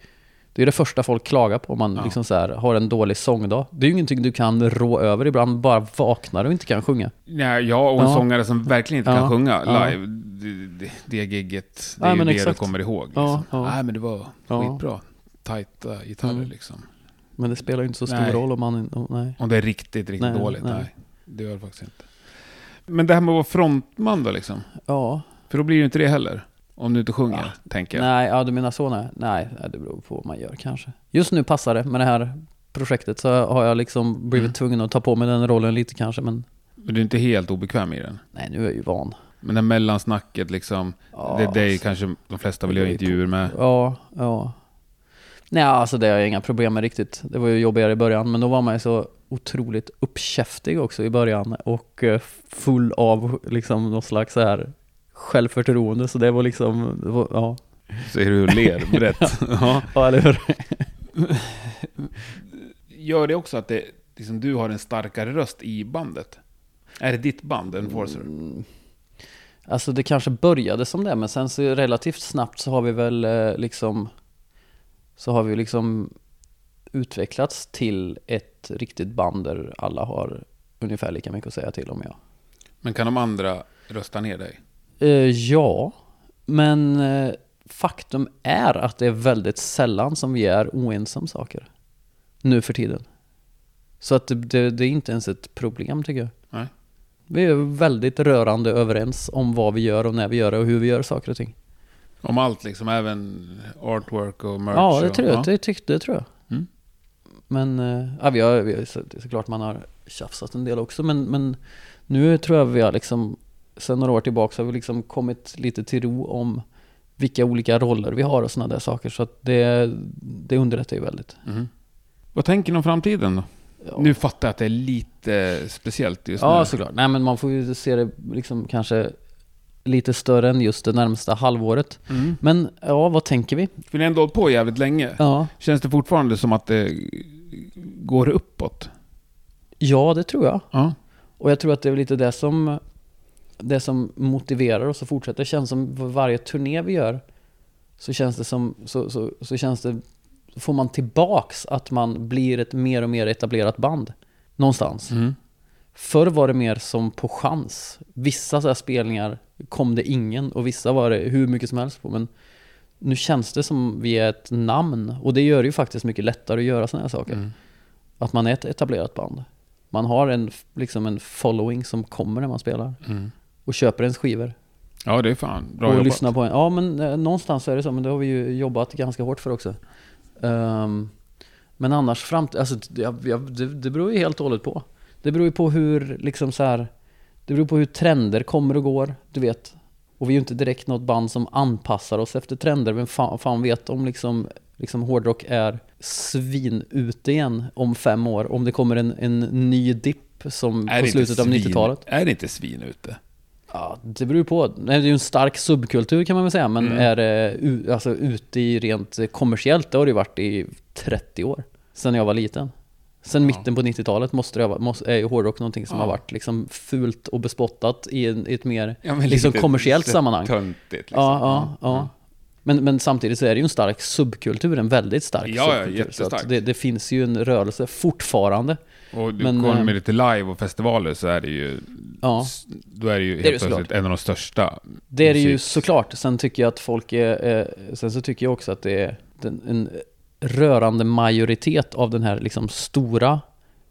det är det första folk klagar på om man ja. liksom så här, har en dålig sångdag. Det är ju ingenting du kan rå över ibland, bara vaknar och inte kan sjunga. Nej, ja, och en ja. sångare som verkligen inte kan sjunga live. Det, det, det gigget, det är ju det exakt. du kommer ihåg. Liksom. Nej, men det var skitbra. Tajta gitarrer mm. liksom. Men det spelar ju inte så stor nej. roll om man... Om, nej. om det är riktigt, riktigt nej, dåligt. Nej. nej, det gör det faktiskt inte. Men det här med att vara frontman då liksom? Ja. För då blir ju inte det heller. Om du inte sjunger, ja. tänker jag. Nej, ja du menar så nej. Nej, det beror på vad man gör kanske. Just nu passar det med det här projektet så har jag liksom blivit mm. tvungen att ta på mig den rollen lite kanske men... Men du är inte helt obekväm i den? Nej, nu är jag ju van. Men det mellansnacket liksom, ja, det är dig kanske de flesta vill göra intervjuer med? Ja, ja. Nej, alltså det har jag inga problem med riktigt. Det var ju jobbigare i början, men då var man ju så otroligt uppkäftig också i början och eh, full av liksom någon slags så här självförtroende, så det var liksom, det var, ja. Ser du hur ler brett? ja. ja, eller hur? Gör det också att det, liksom, du har en starkare röst i bandet? Är det ditt band, Enforcer? Mm. Alltså det kanske började som det, men sen så relativt snabbt så har vi väl eh, liksom så har vi liksom utvecklats till ett riktigt band där alla har ungefär lika mycket att säga till om jag. Men kan de andra rösta ner dig? Uh, ja, men uh, faktum är att det är väldigt sällan som vi är oense om saker. Nu för tiden. Så att det, det, det är inte ens ett problem tycker jag. Nej. Vi är väldigt rörande överens om vad vi gör och när vi gör det och hur vi gör saker och ting. Om allt liksom, även artwork och merch? Ja, det tror jag. Ja. Det, det, det tror jag. Mm. Men, uh, ja, vi har, vi har, så, såklart man har tjafsat en del också, men, men nu tror jag vi har liksom sen några år tillbaka har vi liksom kommit lite till ro om vilka olika roller vi har och sådana där saker. Så att det, det underlättar ju väldigt. Mm. Vad tänker ni om framtiden då? Ja. Nu fattar jag att det är lite speciellt just ja, nu. Ja, såklart. Nej, men man får ju se det liksom kanske lite större än just det närmsta halvåret. Mm. Men ja, vad tänker vi? Vi har ändå hållit på jävligt länge. Ja. Känns det fortfarande som att det går uppåt? Ja, det tror jag. Ja. Och jag tror att det är lite det som det som motiverar oss att fortsätta. Det känns som varje turné vi gör så känns det som, så, så, så känns det, får man tillbaks att man blir ett mer och mer etablerat band. Någonstans. Mm. Förr var det mer som på chans. Vissa så spelningar kom det ingen och vissa var det hur mycket som helst på. Men nu känns det som vi är ett namn och det gör det ju faktiskt mycket lättare att göra sådana här saker. Mm. Att man är ett etablerat band. Man har en, liksom en following som kommer när man spelar. Mm och köper ens skivor. Ja, det är fan bra Och jobbat. lyssnar på en. Ja, men eh, någonstans är det så. Men det har vi ju jobbat ganska hårt för också. Um, men annars fram alltså det, det, det beror ju helt och hållet på. Det beror ju på hur, liksom så här, det beror på hur trender kommer och går, du vet. Och vi är ju inte direkt något band som anpassar oss efter trender. Vem fan, fan vet om liksom, liksom hårdrock är svin ute igen om fem år? Om det kommer en, en ny dipp som är på slutet av 90-talet? Är det inte svin ute? Ja, det beror på. Det är ju en stark subkultur kan man väl säga, men mm. är det alltså, ute i rent kommersiellt, det har det varit i 30 år. Sen jag var liten. Sen Ja. mitten på 90-talet måste det, ha måste, är ju hårdrock någonting som Ja. har varit liksom fult och bespottat i, en, i ett mer Ja, liksom kommersiellt så sammanhang. Töntigt liksom. Ja, ja, ja. Men, men samtidigt så är det ju en stark subkultur, en väldigt stark Ja, ja, subkultur. Så jättestark. att det, det finns ju en rörelse fortfarande. Och du Men, kommer eh, med lite live och festivaler så är det ju... Ja. Då är det ju Det är helt det plötsligt en av de största. Det är det ju såklart. Sen tycker jag att folk är, eh, sen så tycker jag också att det är en rörande majoritet av den här liksom stora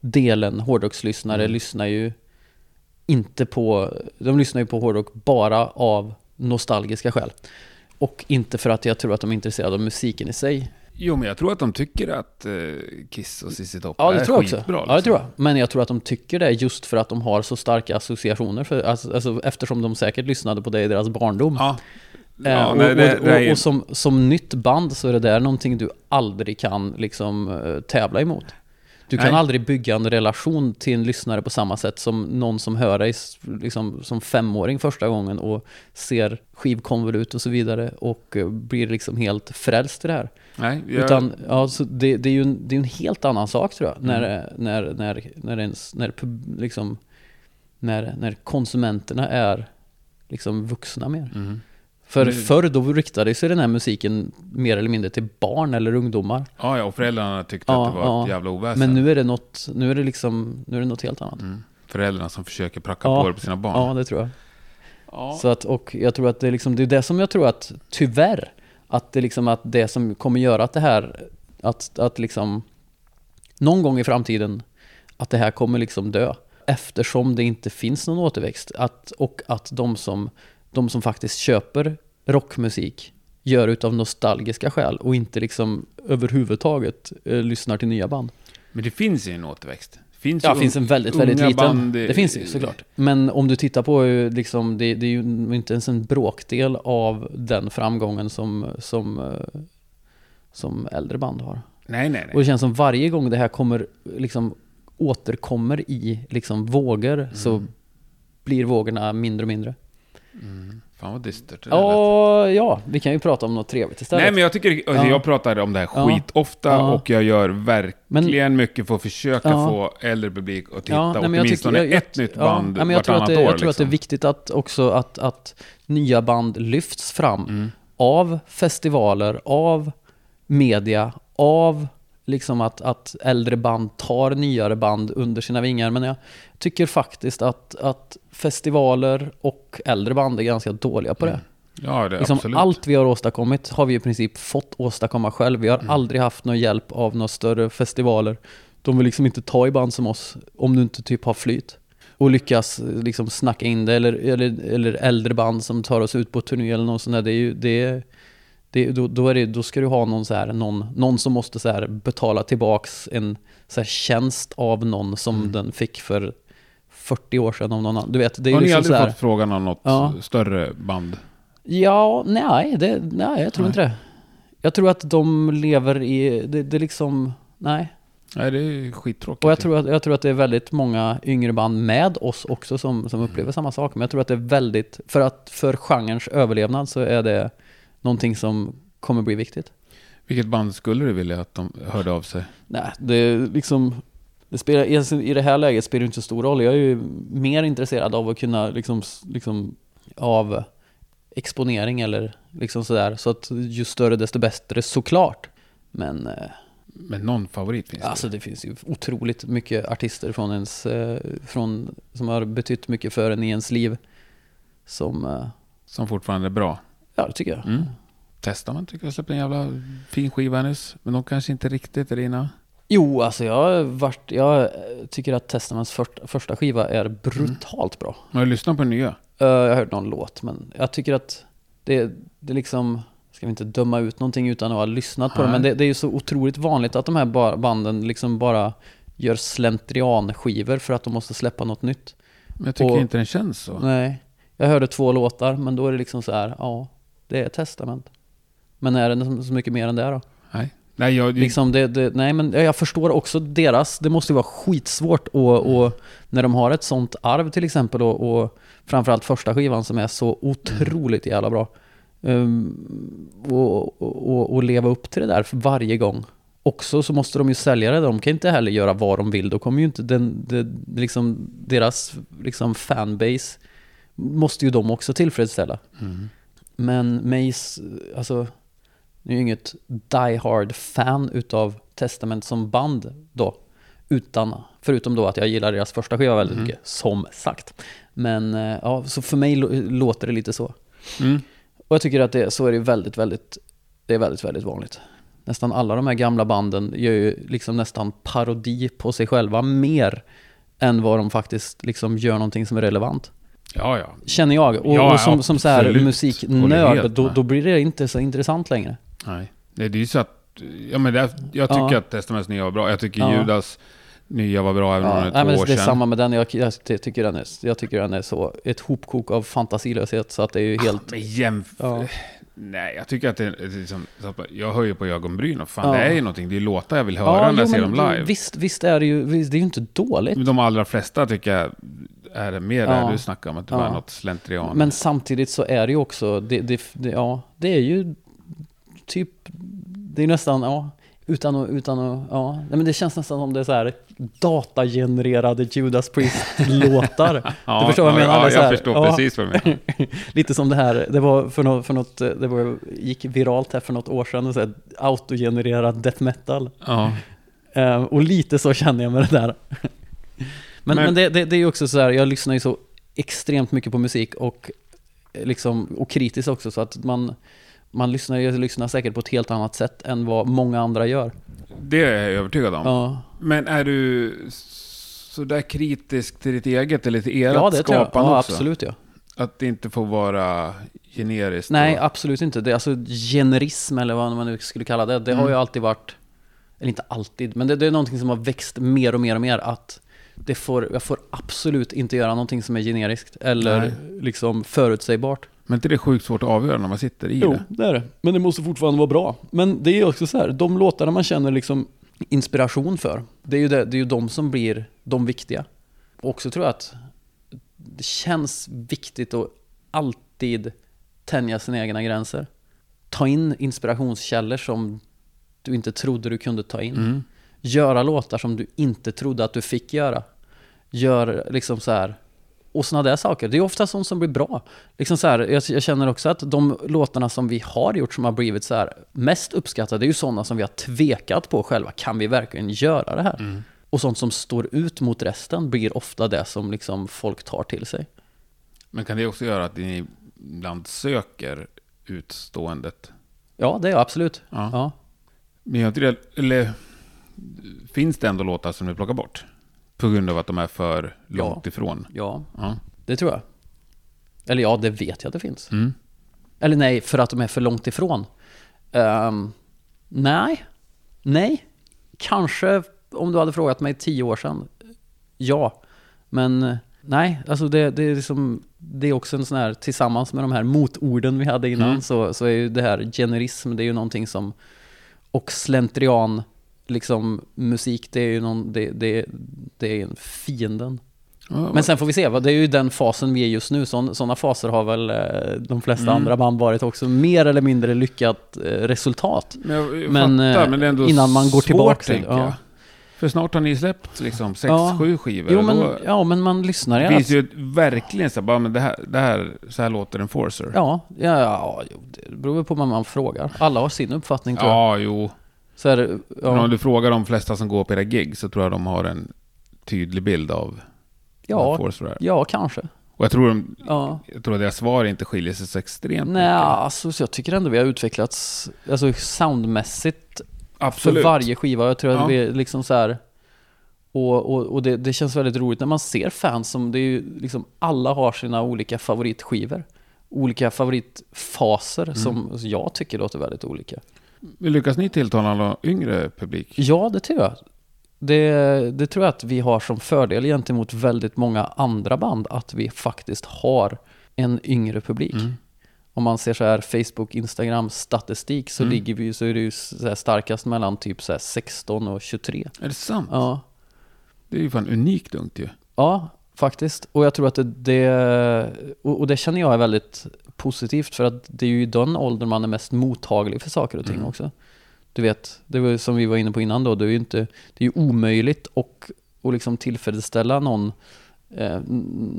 delen hårdrockslyssnare Mm. lyssnar ju inte på, de lyssnar ju på hårdrock bara av nostalgiska skäl. Och inte för att jag tror att de är intresserade av musiken i sig. Jo, men jag tror att de tycker att eh, Kiss och ZZ Top Ja, det är tror jag också. skitbra. Ja, det liksom. tror jag. Men jag tror att de tycker det just för att de har så starka associationer. För, alltså, alltså, eftersom de säkert lyssnade på det i deras barndom. Ja. Eh, Ja, och, nej, och, det är och, ju- och som, som nytt band så är det där någonting du aldrig kan liksom eh, tävla emot. Du kan Nej. aldrig bygga en relation till en lyssnare på samma sätt som någon som hör dig liksom, som femåring första gången och ser skivkonvolut och så vidare och eh, blir liksom helt frälst i det här. Nej, jag, Utan, ja, så det, det är ju en, det är en helt annan sak tror jag, när, Mm. när, när, när, ens, när, liksom, när, när konsumenterna är liksom vuxna mer. Mhm. För Men- förr då riktade sig den här musiken mer eller mindre till barn eller ungdomar. Ja, ja, och föräldrarna tyckte Ja, att det var ja. ett jävla oväsen. Men nu är det något, nu är det liksom, nu är det något helt annat. Mm. Föräldrarna som försöker pracka Ja. på det på sina barn. Ja, det tror jag. Ja. Så att, och jag tror att det är liksom, det är det som jag tror att, tyvärr, att det liksom att det som kommer göra att det här, att, att liksom, någon gång i framtiden, att det här kommer liksom dö. Eftersom det inte finns någon återväxt. Att, och att de som, de som faktiskt köper rockmusik gör utav nostalgiska skäl och inte liksom överhuvudtaget eh, lyssnar till nya band. Men det finns ju en återväxt. Det finns Ja, det finns en väldigt, väldigt liten. band, det finns det ju såklart. Men om du tittar på eh, liksom, det, det är ju inte ens en bråkdel av den framgången som, som, eh, som äldre band har. Nej, nej, Och nej. det känns som varje gång det här kommer, liksom återkommer i liksom vågor så blir vågorna mindre och mindre. Mm. Fan vad dystert det där lät. Ja, ja, vi kan ju prata om något trevligt istället. Nej, men jag tycker, alltså, Ja. jag pratar om det här Ja. skitofta Ja. och jag gör verkligen mycket för att försöka Ja. få äldre publik att titta Ja, nej, men jag åtminstone tycker- jag- ett nytt Ja, band nej, men jag tror att det, år. Jag tror att det är liksom. viktigt att också att, att nya band lyfts fram Mm. av festivaler, av media, av liksom att, att äldre band tar nyare band under sina vingar. Men jag tycker faktiskt att, att festivaler och äldre band är ganska dåliga på det. Ja, det är Liksom absolut. allt vi har åstadkommit har vi i princip fått åstadkomma själv. Vi har Mm. aldrig haft någon hjälp av några större festivaler. De vill liksom inte ta i band som oss om du inte typ har flyt. Och lyckas liksom snacka in det. Eller, eller, eller äldre band som tar oss ut på turné eller något sånt där. Det är ju, det är, det, då, då, är det, då ska du ha någon, så här, någon, någon som måste så här betala tillbaks en så här tjänst av någon som Mm. den fick för 40 år sedan av någon annan. Du vet, det är Har ju ni liksom aldrig så här, fått frågan om något Ja. större band? Ja, nej, det, nej jag tror Nej. inte det. Jag tror att de lever i, det, det liksom, nej. Nej, det är skittråkigt. Och jag tror, att, jag tror att det är väldigt många yngre band med oss också som, som upplever samma sak. Men jag tror att det är väldigt, för att för genrens överlevnad så är det någonting som kommer bli viktigt. Vilket band skulle du vilja att de hörde av sig? Nej, det liksom, det spelar, i- i det här läget spelar det inte så stor roll. Jag är ju mer intresserad av att kunna liksom, liksom av exponering eller liksom sådär. Så att ju större desto bättre såklart. Men eh, Men någon favorit finns Alltså det? det finns ju otroligt mycket artister från ens, eh, från, som har betytt mycket för en i ens liv. Som, eh, Som fortfarande är bra. Ja det tycker jag. Mm. Testament tycker jag släppte en jävla fin skiva nyss. Men de kanske inte riktigt är dina. Jo, alltså jag, varit, jag tycker att Testaments första, första skiva är brutalt bra. Har du lyssnat på den nya? Eh, jag har hört någon låt, men jag tycker att det, det liksom, ska vi inte döma ut någonting utan att ha lyssnat på det, Nej. men det, det är ju så otroligt vanligt att de här ba- banden liksom bara gör slentrianskivor för att de måste släppa något nytt. Men jag tycker Och- inte den känns så. Nej. Jag hörde två låtar, men då är det liksom så här, ja, det är testament. Men är det så- så mycket mer än det då? Nej. Nej, jag... Liksom det, det, nej, men jag förstår också deras, det måste ju vara skitsvårt och, och när de har ett sånt arv till exempel och, och framförallt första skivan som är så otroligt jävla bra. Um, och, och, och leva upp till det där för varje gång. också så måste de ju sälja det. De kan inte heller göra vad de vill. Då kommer ju inte den, den liksom, deras liksom fanbase måste ju de också tillfredsställa. Mm. Men Mace, alltså, nu är ju inget die hard fan utav Testament som band då. Utan, förutom då att jag gillar deras första skiva väldigt Mm. mycket, som sagt. Men eh, ja, så för mig lå- låter det lite så. Mm. Och jag tycker att det, så är det väldigt, väldigt, det är väldigt, väldigt vanligt. Nästan alla de här gamla banden gör ju liksom nästan parodi på sig själva mer än vad de faktiskt liksom gör någonting som är relevant. Ja, ja. Känner jag. Och, Ja, och som, som så här musiknörd, då, då blir det inte så intressant längre. Nej. Nej, det är ju så att... Ja, men det, jag tycker Ja. att Testaments nya var bra. Jag tycker Ja. Judas nya var bra även om Ja, den är nej, två men år det är sedan. samma med den. Jag, jag, jag, tycker den är, jag tycker den är så ett hopkok av fantasilöshet så att det är ju helt... Men jämf... Ja. Nej, jag tycker att det är liksom, jag höjer på ögonbrynen. Fan, Ja. det är ju någonting. Det är låtar jag vill höra när jo, jag ser dem live. Visst, visst är det ju, visst, det är ju inte dåligt. Men De allra flesta tycker jag är det mer Ja. där du snackar om att det var Ja. något slentrian. Men samtidigt så är det ju också, det, det, det, ja, det är ju typ, det är nästan, ja, utan att, utan att, ja, nej, men det känns nästan som det är så här datagenererade Judas Priest-låtar. ja, du förstår vad jag ja, menar? Det Ja, så här, jag förstår ja. precis vad du menar. Lite som det här, det var för något, för något det var, gick viralt här för något år sedan, så här, autogenererad death metal. Ja. Eh, och lite så känner jag med det där. men men, Men- det, det, det är ju också så här, jag lyssnar ju så extremt mycket på musik och, eh, liksom, och kritiskt också, så att man, man lyssnar, jag lyssnar säkert på ett helt annat sätt än vad många andra gör. Det är jag övertygad om. Ja, Men är du så där kritisk till ditt eget eller till ert ja det tror jag. skapande Ja, också? absolut ja. Att det inte får vara generiskt? Nej, och... absolut inte. Det alltså generism eller vad man nu skulle kalla det. Det har Mm. ju alltid varit, eller inte alltid, men det, det är någonting som har växt mer och mer och mer. Att det får, jag får absolut inte göra någonting som är generiskt eller Nej. liksom förutsägbart. Men inte det är sjukt svårt att avgöra när man sitter i Jo, det? det är det. Men det måste fortfarande vara bra. Men det är också så här, de låtarna man känner liksom inspiration för, det är ju, det, det är ju de som blir de viktiga. Och också tror jag att det känns viktigt att alltid tänja sina egna gränser. Ta in inspirationskällor som du inte trodde du kunde ta in. Mm. Göra låtar som du inte trodde att du fick göra. Gör liksom så här. Och sådana där saker. Det är ofta sånt som blir bra. Liksom så här, jag, jag känner också att de låtarna som vi har gjort som har blivit så här mest uppskattade är ju sådana som vi har tvekat på själva. Kan vi verkligen göra det här? Mm. Och sånt som står ut mot resten blir ofta det som liksom folk tar till sig. Men kan det också göra att ni ibland söker utståendet? Ja, det är jag absolut. Ja. Ja. Men jag det, eller finns det ändå låtar som ni plockar bort? På grund av att de är för långt ifrån? ja, Ja. det tror jag. Eller ja, det vet jag att det finns. Mm. Eller nej, för att de är för långt ifrån. Ehm, nej, nej. Kanske om du hade frågat mig tio år sedan. Ja, men nej, alltså det, det är liksom det är också en sån här, tillsammans med de här motorden vi hade innan, Mm. så, så är ju det här generism, det är ju någonting som, och slentrian, liksom musik, det är ju någon, det, det, det är en fienden. Men sen får vi se, det är ju den fasen vi är just nu. Sådana faser har väl eh, de flesta Mm. andra band varit också. Mer eller mindre lyckat eh, resultat. men jag, men, fattar, eh, men det innan man går svårt, tillbaka till- ja. För snart har ni släppt liksom sex, Ja. sju skivor. Jo men, då, ja, men man lyssnar det ju. finns ju verkligen så bara, men det här, det här, så här låter en forcer. Ja, ja, ja, det beror på vad man frågar. Alla har sin uppfattning tror jag. ja jo. Så är det, Men om ja, du frågar de flesta som går på era gig så tror jag de har en tydlig bild av ja, forcer är. ja, kanske. Och jag tror, de, Ja. jag tror att deras svar inte skiljer sig så extremt Nej, mycket. alltså, så jag tycker ändå vi har utvecklats alltså, soundmässigt Absolut. för varje skiva. Jag tror att Ja. vi är liksom så här och, och, och det, det känns väldigt roligt när man ser fans som, det är ju liksom, alla har sina olika favoritskivor. Olika favoritfaser Mm. som jag tycker låter väldigt olika. Lyckas ni tilltala någon yngre publik? Ja, det tror jag. Det, det tror jag att vi har som fördel gentemot väldigt många andra band, att vi faktiskt har en yngre publik. Mm. Om man ser så här Facebook, Instagram statistik så Mm. ligger vi så är det ju så här starkast mellan typ så här 16 och 23. Är det sant? Ja. Det är ju fan unikt ungt ju. Ja, faktiskt. Och jag tror att det, det och, och det känner jag är väldigt positivt för att det är ju i den åldern man är mest mottaglig för saker och ting Mm. också. Du vet, det var som vi var inne på innan då, det är ju inte, det är ju omöjligt och, och liksom tillfredsställa någon eh,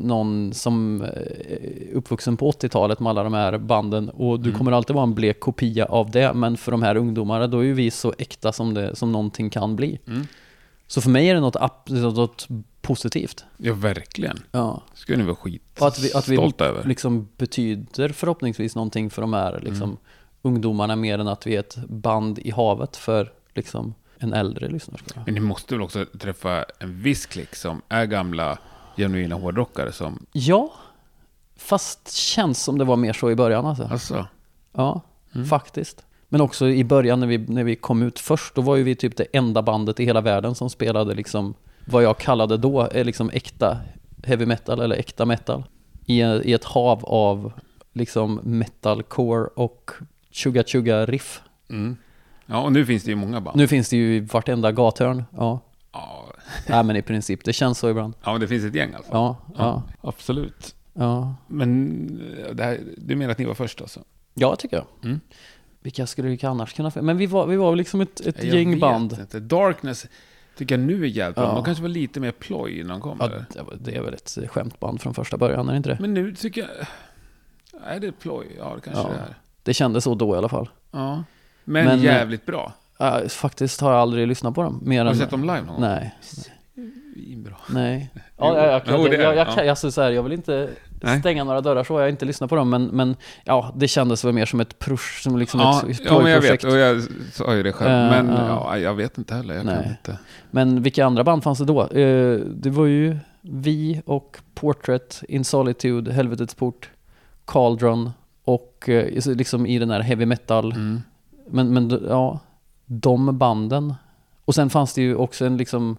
någon som är uppvuxen på 80-talet med alla de här banden och du Mm. kommer alltid vara en blek kopia av det men för de här ungdomarna då är ju vi så äkta som, det, som någonting kan bli. Mm. Så för mig är det något, något positivt. Ja, verkligen. Ja. Skulle ni vara skit Och att vi- att vi- över. Liksom betyder förhoppningsvis någonting för de här liksom, Mm. ungdomarna mer än att vi är ett band i havet för liksom, en äldre lyssnarskara. Men ni måste väl också träffa en viss klick som är gamla genuina hårdrockare som... Ja, fast känns som det var mer så i början alltså. Alltså, Ja, Mm. faktiskt. Men också i början när vi, när vi kom ut först, då var ju vi typ det enda bandet i hela världen som spelade liksom vad jag kallade då är liksom äkta heavy metal eller äkta metal. I, i ett hav av liksom metalcore och chugga chugga riff. mm. Ja, och nu finns det ju många band. Nu finns det ju i vartenda gathörn. Ja, Ja, Nej, men i princip. Det känns så ibland. ja, men det finns ett gäng alltså. Ja, ja, absolut. ja. Men eh, här, du menar att ni var först alltså? Ja, tycker jag. Mm. Vilka skulle vi annars kunna... Men vi var, vi var liksom ett, ett Jag gäng vet band. Inte. Darkness tycker jag nu är jävligt bra. Ja. De kanske var lite mer ploj när de kom. Ja, eller? det var- det är väl ett skämtband från första början, är det inte det? Men nu tycker jag... Är det ploj? Ja, det kanske Ja. det är. Det kändes så då i alla fall. Ja. Men, Men- jävligt bra. Ja, faktiskt har jag aldrig lyssnat på dem. Mer Har du sett dem live någon gång? Nej, Svinbra. nej. Jo. Ja, jag, jag, Jo, jag, det är jag, jag, det, jag, alltså, så här, jag vill inte Nej. stänga några dörrar så, jag har inte lyssnat på dem, men, men ja, det kändes väl mer som ett push, som liksom Ja, ett ja, men jag vet. Och jag sa ju det själv. Eh, men ja. ja, jag vet inte heller. Jag kan Nej. inte. Men vilka andra band fanns det då? Eh, det var ju vi och Portrait, In Solitude, Helvetets Port, Cauldron och eh, liksom i den här heavy metal. Mm. Men, men ja, de banden. Och sen fanns det ju också en liksom,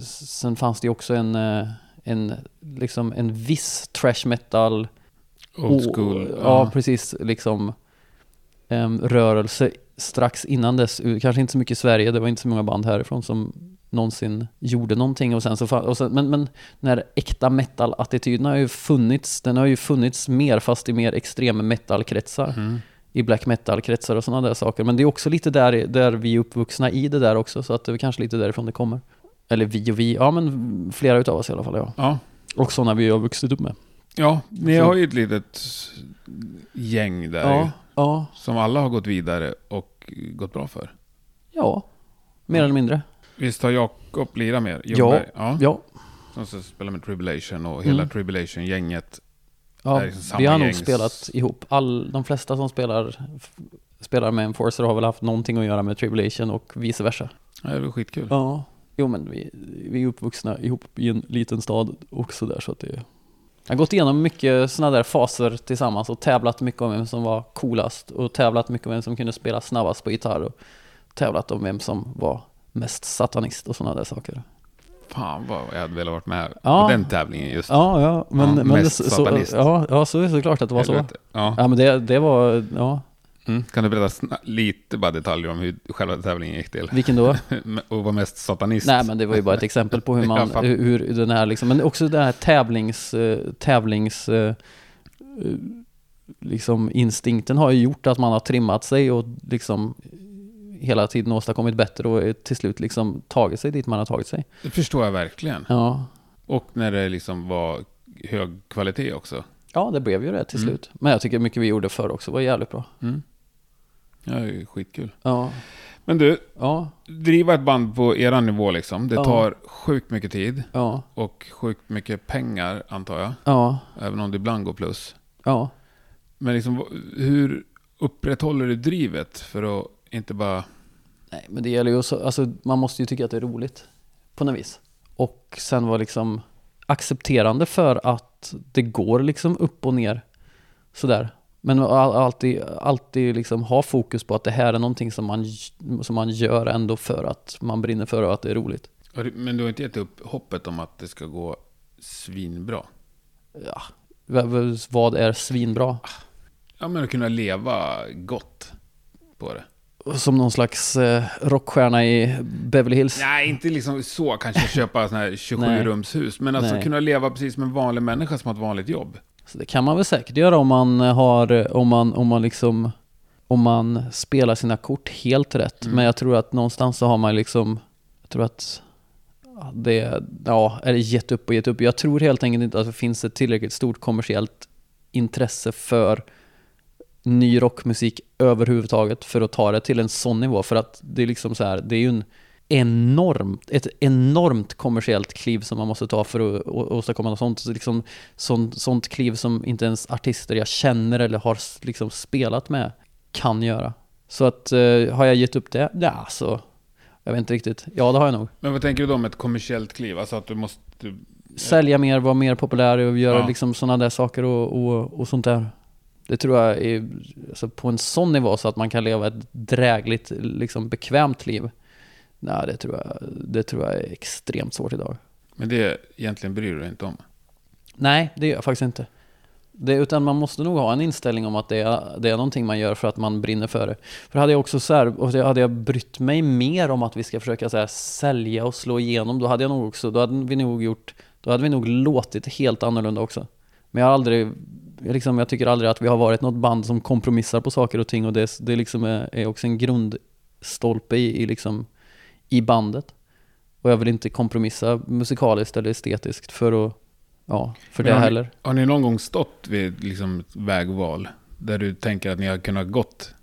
sen fanns det ju också en, en, liksom en viss trash metal Old och- school. Ja, precis. Liksom em, rörelse strax innan dess. Kanske inte så mycket i Sverige. Det var inte så många band härifrån som någonsin gjorde någonting. Och sen så, och sen, men, men den här äkta metal-attityden har ju funnits. Den har ju funnits mer fast i mer extrem metal-kretsar. Mm. I black metal-kretsar och sådana där saker. Men det är också lite där, där vi är uppvuxna i det där också. Så att det är kanske lite därifrån det kommer. Eller vi och vi. Ja, men flera utav oss i alla fall. Ja. Ja. Och sådana vi har vuxit upp med. ja, ni Så- har ju ett litet gäng där ju, Ja, ja, som alla har gått vidare och gått bra för. ja. Mer eller mindre. Visst har Jakob lirat med? Ja. Ja. Ja, Som så spelar med Tribulation och hela Mm. Tribulation-gänget. Ja, är liksom vi har nog spelat ihop. All, de flesta som spelar, spelar med Enforcer har väl haft någonting att göra med Tribulation och vice versa. Ja, det var skitkul. Ja, jo men vi, vi är uppvuxna ihop i en liten stad också där så att det jag har gått igenom mycket sådana där faser tillsammans och tävlat mycket om vem som var coolast och tävlat mycket om vem som kunde spela snabbast på gitarr och tävlat om vem som var mest satanist och sådana där saker. Fan vad jag hade velat varit med Ja. på den tävlingen just. Ja, ja, men, Ja, men mest det, så, satanist. ja, ja, så är det såklart att det var så. Helvete. Ja. Ja, men det, det var, ja, Mm. Kan du berätta lite bara detaljer om hur själva tävlingen gick till? vilken då? och var mest satanist? Nej men det var ju bara ett exempel på hur man, hur, den här liksom, men också den här tävlings, eh, tävlings, eh, eh, liksom instinkten har ju gjort att man har trimmat sig och liksom hela tiden åstadkommit bättre och till slut liksom tagit sig dit man har tagit sig. Det förstår jag verkligen. Ja, Och när det liksom var hög kvalitet också. ja det blev ju det till Mm. slut. Men jag tycker mycket vi gjorde förr också var jävligt bra. Mm. Ja, det är skitkul. Ja, Men du, ja, driva ett band på eran nivå liksom. Det Ja. tar sjukt mycket tid. ja, Och sjukt mycket pengar, antar jag. ja, Även om det ibland går plus. ja. Men liksom, hur upprätthåller du drivet för att inte bara... Nej, men det gäller ju också, alltså man måste ju tycka att det är roligt på något vis. Och sen vara liksom accepterande för att det går liksom upp och ner sådär. Men all- alltid, alltid liksom ha fokus på att det här är någonting som man, som man gör ändå för att man brinner för och att det är roligt. Men du har inte gett upp hoppet om att det ska gå svinbra? Ja, vad är svinbra? Ja, men att kunna leva gott på det. Som någon slags eh, rockstjärna i Beverly Hills. Nej, inte liksom så kanske köpa sådana här 27-rumshus. Men alltså Nej. kunna leva precis som en vanlig människa som har ett vanligt jobb. Så det kan man väl säkert göra om man har, om man, om man liksom om man spelar sina kort helt rätt. Mm. Men jag tror att någonstans så har man liksom, jag tror att det, ja, är det gett upp och gett upp. Jag tror helt enkelt inte att det finns ett tillräckligt stort kommersiellt intresse för ny rockmusik överhuvudtaget för att ta det till en sån nivå. För att det är liksom så här, det är ju en enormt, ett enormt kommersiellt kliv som man måste ta för att åstadkomma något sånt. Så liksom, sånt, sånt kliv som inte ens artister jag känner eller har liksom spelat med kan göra. Så att, eh, har jag gett upp det? Ja, så jag vet inte riktigt. Ja, det har jag nog. Men vad tänker du då med ett kommersiellt kliv? Alltså att du måste... Sälja mer, vara mer populär och göra Ja. liksom sådana där saker och, och, och sånt där. Det tror jag är alltså på en sån nivå så att man kan leva ett drägligt, liksom bekvämt liv. Nej, det tror jag, det tror jag är extremt svårt idag. Men det egentligen bryr du dig inte om? Nej, det gör jag faktiskt inte. Det, utan man måste nog ha en inställning om att det är, det är någonting man gör för att man brinner för det. För hade jag också så här, och hade jag brytt mig mer om att vi ska försöka så här, sälja och slå igenom, då hade jag nog också, då hade vi nog gjort, då hade vi nog låtit helt annorlunda också. Men jag har aldrig, liksom, jag tycker aldrig att vi har varit något band som kompromissar på saker och ting och det, det liksom är, är också en grundstolpe i, i, liksom, i bandet. Och jag vill inte kompromissa musikaliskt eller estetiskt för att, ja, för Men det har ni- heller. Har ni någon gång stått vid liksom ett vägval där du tänker att ni har kunnat gått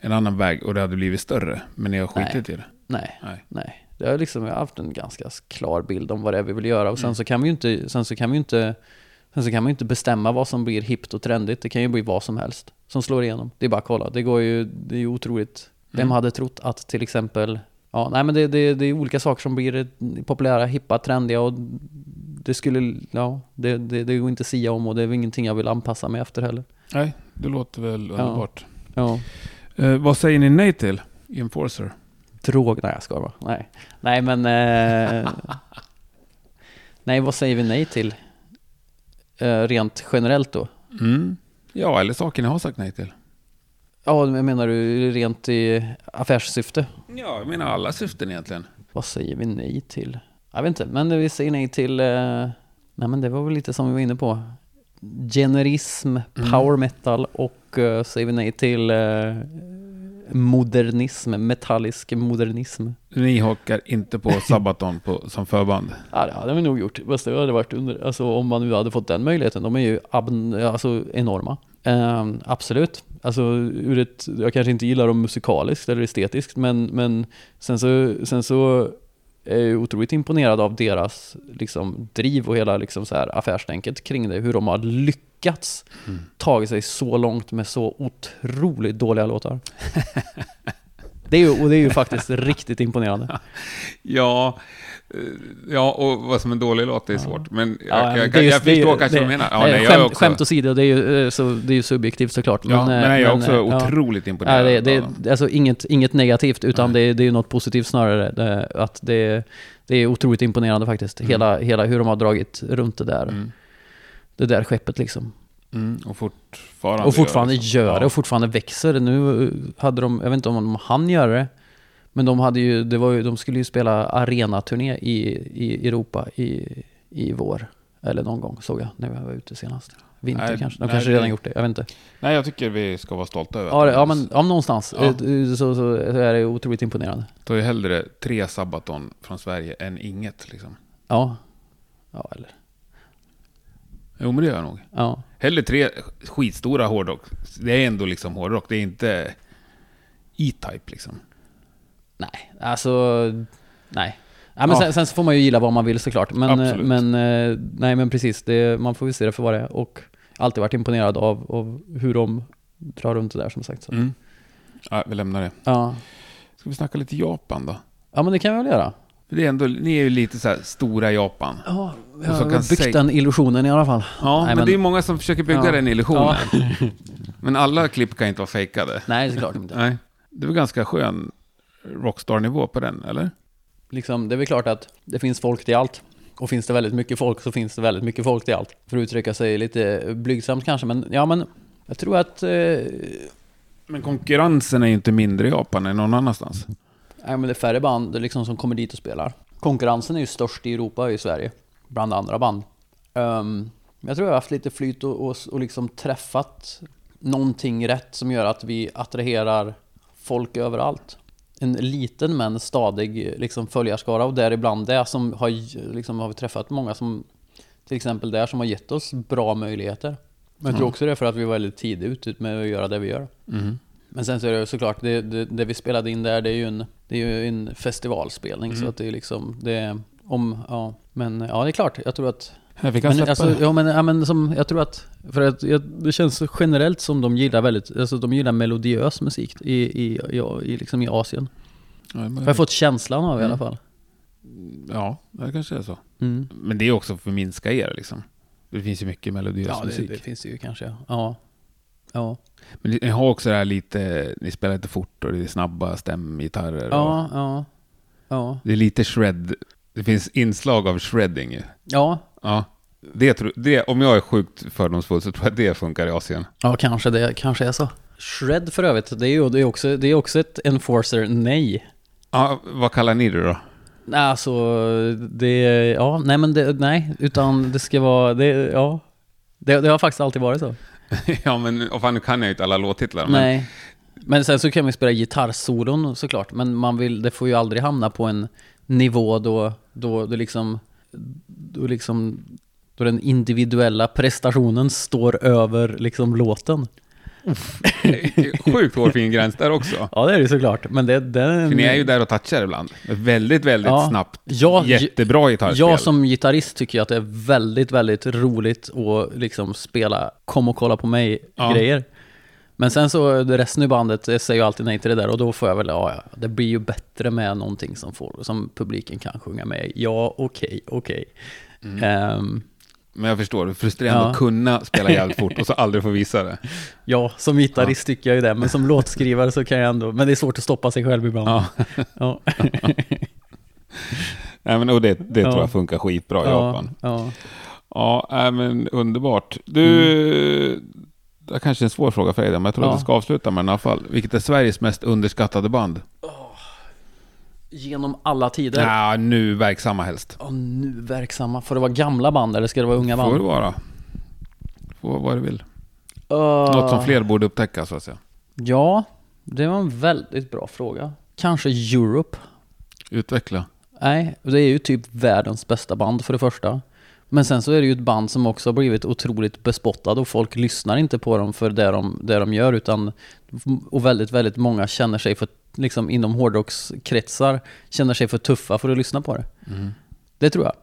en annan väg och det hade blivit större, men ni har skitit i det? Nej, Nej. nej. Det har liksom, jag har haft en ganska klar bild om vad det är vi vill göra och sen Mm. så kan vi ju inte, sen så kan vi inte, sen så kan man ju inte bestämma vad som blir hippt och trendigt. Det kan ju bli vad som helst som slår igenom. Det är bara att kolla. Det går ju, det är ju otroligt. Vem Mm. hade trott att till exempel, ja, nej men det, det, det är olika saker som blir populära, hippa, trendiga och det skulle, ja, det, det, det går inte att sia om och det är ingenting jag vill anpassa mig efter heller. Nej, det låter väl underbart. Ja. Eh, vad säger ni nej till i Enforcer? Drog, nej jag ska bara. Nej, nej men... Eh, nej, vad säger vi nej till? Eh, rent generellt då? Mm. Ja, eller saker ni har sagt nej till. Ja, men menar du rent i affärssyfte? Ja, jag menar alla syften egentligen. Vad säger vi nej till? Jag vet inte, men vi säger nej till... Eh, nej men det var väl lite som vi var inne på. Generism, Mm. power metal och eh, säger vi nej till eh, modernism, metallisk modernism. Ni hakar inte på Sabaton på, som förband. Ja, det hade vi nog gjort. Fast det hade varit under, alltså om man nu hade fått den möjligheten. De är ju ab, alltså, enorma. Ehm, absolut. Alltså ur ett, jag kanske inte gillar dem musikaliskt eller estetiskt, men, men sen så, sen så är jag otroligt imponerad av deras liksom, driv och hela liksom, så här, affärstänket kring det. Hur de har lyckats Mm. tagit sig så långt med så otroligt dåliga låtar. Det är ju, och det är ju faktiskt riktigt imponerande. Ja, eh, ja, och vad som en dålig låt är Ja. svårt. Men jag, Ja, jag, det är jag, ju- jag det är ju- förstår kanske det- vad du menar. Ja, nej, är skämt, också, skämt åsido, det är ju, eh, så, det är ju subjektivt såklart. ja, men, eh, jag är också eh, ja. otroligt imponerad. Ja, det, det, dem. är alltså inget, inget negativt, utan Nej. det, det är ju något positivt snarare. Det, att det, det är otroligt imponerande faktiskt. Mm. Hela, hela hur de har dragit runt det där, Mm. det där skeppet liksom. Mm, och fortfarande Och fortfarande liksom. gör det och fortfarande växer. Nu eh, hade de, jag vet inte om de hann göra det, men de hade ju, det var ju, de skulle ju spela arenaturné i, i Europa i, i vår. Eller någon gång såg jag när jag var ute senast. Vinter Nej, kanske. De nej, kanske det- redan gjort det, jag vet inte. Nej, jag tycker vi ska vara stolta över Ja, det, de ja men ja, någonstans Ja. eh, så, så, så är det otroligt imponerande. tar ju hellre tre Sabaton från Sverige än inget. Liksom. Ja. Ja, eller Jo, men det gör jag nog. ja. Hellre tre skitstora hårdrock. Det är ändå liksom hårdrock. Det är inte E-Type liksom. Nej, alltså nej. Ja, men Ja. Sen, sen så får man ju gilla vad man vill såklart. Men, Absolut. men eh, nej men precis, det, man får ju se det för vad det är. Och alltid varit imponerad av, av hur de drar runt det där som sagt. Så. Mm. Ja, vi lämnar det. Ja. Ska vi snacka lite Japan då? ja, men det kan vi väl göra. Det är ändå, ni är ju lite så här stora Japan. Ja, vi så har kan byggt säg- den illusionen i alla fall. Ja, Nej, men, men- det är många som försöker bygga Ja. den illusionen. Ja. Men alla klipp kan inte vara fejkade. Nej, såklart inte. Nej. Det väl ganska skön rockstar-nivå på den, eller? Liksom, det är väl klart att det finns folk till allt. Och finns det väldigt mycket folk så finns det väldigt mycket folk till allt. För att uttrycka sig lite blygsamt kanske, men ja men jag tror att eh, Men konkurrensen är ju inte mindre i Japan än någon annanstans. Nej men det är färre band liksom, som kommer dit och spelar. Konkurrensen är ju störst i Europa och i Sverige. Bland andra band. Um, jag tror jag har haft lite flyt och, och, och liksom träffat någonting rätt som gör att vi attraherar folk överallt. En liten men stadig liksom, följarskara och däribland det som har, liksom, har vi träffat många som till exempel där som har gett oss bra möjligheter. Men jag tror Mm. också det är för att vi var väldigt tidigt ute med att göra det vi gör. Mm. Men sen så är det såklart, det, det, det vi spelade in där det är ju en, det är ju en festivalspelning så Mm. att det är liksom, det är om, ja. Men ja, det är klart, jag tror att Vi kan men, alltså, ja, men, ja, men som, jag tror att, för att jag, det känns generellt som de gillar väldigt, alltså de gillar melodiös musik i, i, i, i, liksom i Asien. Ja, men- Har jag fått känslan av i alla Mm. fall. Ja, det kanske är så. Mm. Men det är också för att förminska er liksom. Det finns ju mycket melodiös Ja, det, musik. det finns det ju kanske. Ja. Ja. Men ni- har också det här lite, ni spelar lite fort och det är snabba stämgitarrer. Och Ja, ja. Ja. det är lite shred. Det finns inslag av shredding ju. Ja, Ja. Det, tror- det, om jag är sjukt fördomsfull så tror jag det funkar i Asien. ja kanske det kanske är så. Shred för övrigt, det är ju det är också, det är också ett enforcer nej. Ja, vad kallar ni det då? Alltså, det, ja, nej men det, nej, utan det ska vara, det, ja. Det, det har faktiskt alltid varit så. ja, men och fan, nu kan jag ju inte alla låttitlar. Men, Nej. Men sen så kan vi spela gitarrsolon såklart, men man vill, det får ju aldrig hamna på en nivå då, då, då liksom, då liksom, då den individuella prestationen står över liksom låten. Sjukt hårfin gräns där också. Ja, det är det såklart, men det, det För ni är ju där och touchar ibland. Väldigt, väldigt Ja. snabbt, Ja, jättebra gitarrspel. Jag som gitarrist tycker att det är väldigt, väldigt roligt att liksom spela kom och kolla på Ja. mig-grejer. Men sen så, det resten i bandet säger ju alltid nej till det där och då får jag väl, ja, ja, det blir ju bättre med någonting som, får, som publiken kan sjunga med. Ja, okej, okej. Mm. Ehm, Men jag förstår, det är frustrerande Ja. att kunna spela jävligt fort och så aldrig få visa det. ja, som gitarrist tycker jag ju det, men som låtskrivare så kan jag ändå, men det är svårt att stoppa sig själv ibland. Ja. Ja. Nej, men, och det, det Ja. tror jag funkar skitbra i Japan. ja. Ja, men underbart. Du, det är kanske är en svår fråga för dig, men jag tror att du ska avsluta med den i alla fall. Vilket är Sveriges mest underskattade band? Genom alla tider. Ja, nu verksamma helst. Ja, nu verksamma. Får det vara gamla band eller ska det vara unga Får band? det vara. Får vad du vill. Uh, Något som fler borde upptäcka, så att säga. Ja, det var en väldigt bra fråga. Kanske Europe. Utveckla. Nej, det är ju typ världens bästa band för det första. Men sen så är det ju ett band som också har blivit otroligt bespottad och folk lyssnar inte på dem för det de, det de gör utan och väldigt, väldigt många känner sig för, liksom inom hårdrockskretsar, känner sig för tuffa för att lyssna på det. Mm. Det tror jag.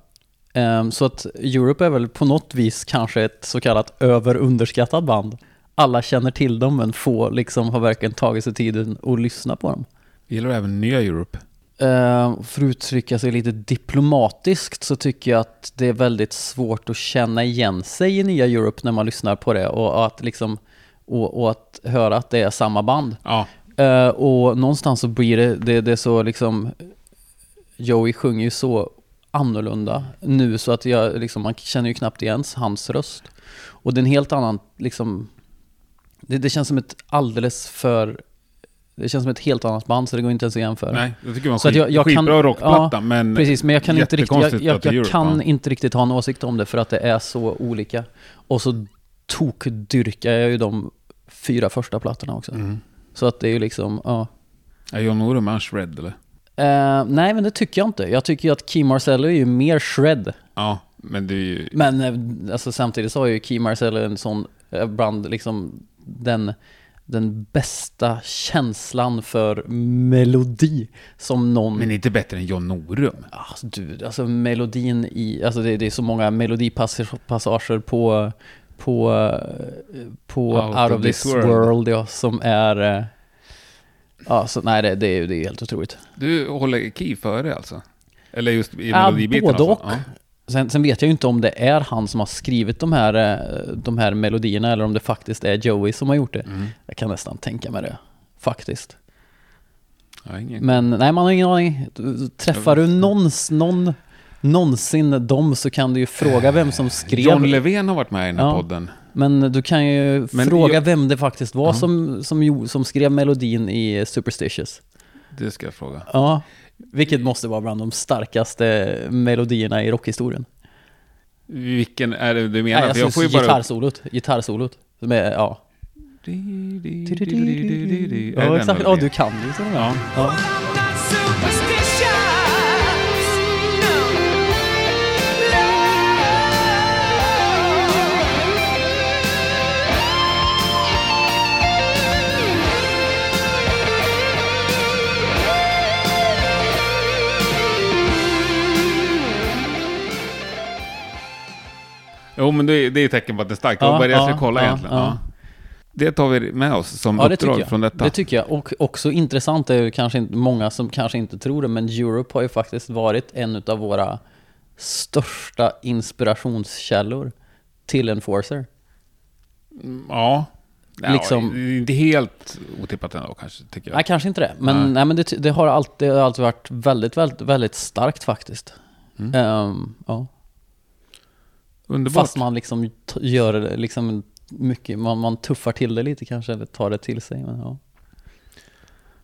Ehm, så att Europe är väl på något vis kanske ett så kallat överunderskattat band. Alla känner till dem men få liksom har verkligen tagit sig tiden att lyssna på dem. Gillar du även nya Europe? Uh, för att uttrycka sig lite diplomatiskt så tycker jag att det är väldigt svårt att känna igen sig i nya Europe när man lyssnar på det och att liksom och, och att höra att det är samma band. Ja. Eh, och någonstans så blir det, det, det är så liksom Joey sjunger ju så annorlunda nu så att jag liksom, man känner ju knappt igen hans röst. Och det är en helt annan liksom det, det känns som ett alldeles för det känns som ett helt annat band så det går inte ens att jämföra. Nej, jag tycker en Så skit, jag- jag skitbra kan- rockplatta, men Precis, men jag kan inte riktigt, jag, jag, jag Europe, kan ja. inte riktigt ha en åsikt om det för att det är så olika. Och så tokdyrkar jag ju de fyra första plattorna också. Mm. Så att det är ju liksom, ja. Är John han shred eller? Eh, nej, men det tycker jag inte. Jag tycker ju att Key Marcello är ju mer shred. Ja, men det är ju... Men eh, alltså, samtidigt så har ju Key Marcello en sån, eh, bland liksom den, den bästa känslan för melodi som någon... Men inte bättre än John Norum. Alltså, du, alltså melodin i, alltså det, det är så många melodipassager på, på, på Out, of this world, ja, som är, eh, ja, så nej det, det, är, det är helt otroligt. Du håller Key före alltså? Eller just i Ja, melodibiten både alltså? och. Sen, sen vet jag ju inte om det är han som har skrivit de här, eh, de här melodierna eller om det faktiskt är Joey som har gjort det. Ja. Mm. Jag kan nästan tänka mig det, faktiskt. Ja. Men nej, man har ingen aning. Träffar du någons, någon, någonsin dem så kan du ju fråga vem som skrev. John Levén har varit med i den här Ja. podden. Men du kan ju Men fråga jag- vem det faktiskt var Ja. som, som, som skrev melodin i Superstitious. Det ska jag fråga. Ja, vilket måste vara bland de starkaste melodierna i rockhistorien. Vilken är det du menar? Nej, För jag alltså får ju bara gitarrsolot, gitarrsolot. Som är, ja. Ja, exakt. Ja, du kan ju. Ja. Ja. Jo, men det, det är tecken på att det är starkt. Det var bara det jag ja, skulle kolla egentligen. Det tar vi med oss som Ja, det uppdrag jag. från detta. Det tycker jag. Och också intressant är ju kanske inte, många som kanske inte tror det, men Europe har ju faktiskt varit en av våra största inspirationskällor till Enforcer. Ja. Ja, Liksom- det är inte helt otippat ändå kanske, tycker jag. Nej, kanske inte det. Men, Nej. nej. men det, det, har alltid, det har alltid varit väldigt, väldigt, väldigt starkt faktiskt. Mm. Ehm, ja. Underbart. Fast man liksom gör liksom mycket, man, man tuffar till det lite kanske, eller tar det till sig. Men, ja.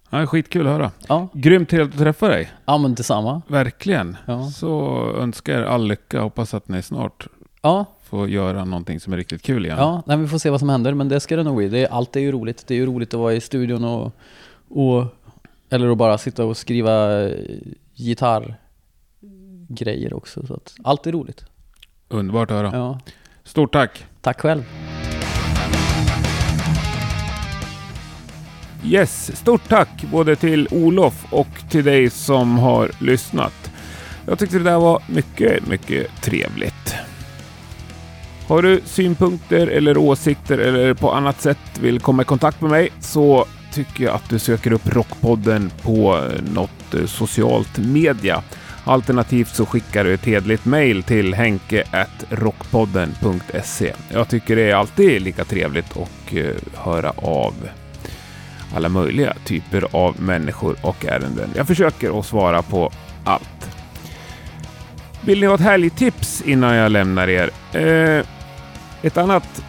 Ja, skitkul att höra. Ja. Grymt trevligt att träffa dig. ja, men detsamma. Verkligen. Ja. Så önskar er all lycka. Hoppas att ni snart Ja, får göra någonting som är riktigt kul igen. Ja, nej, vi får se vad som händer, men det ska det nog bli. Det allt är ju roligt. Det är ju roligt att vara i studion och, och eller att bara sitta och skriva eh, gitarrgrejer också. Så att allt är roligt. Underbart att höra. Ja. Stort tack. Tack själv. Yes, stort tack både till Olof och till dig som har lyssnat. Jag tyckte det där var mycket, mycket trevligt. Har du synpunkter eller åsikter eller på annat sätt vill komma i kontakt med mig så tycker jag att du söker upp Rockpodden på något socialt media. Alternativt så skickar du ett hedligt mejl till henke.rockpodden.se. Jag tycker det är alltid lika trevligt att eh, höra av alla möjliga typer av människor och ärenden. Jag försöker att svara på allt. Vill ni ha ett helgtips innan jag lämnar er? Eh, ett annat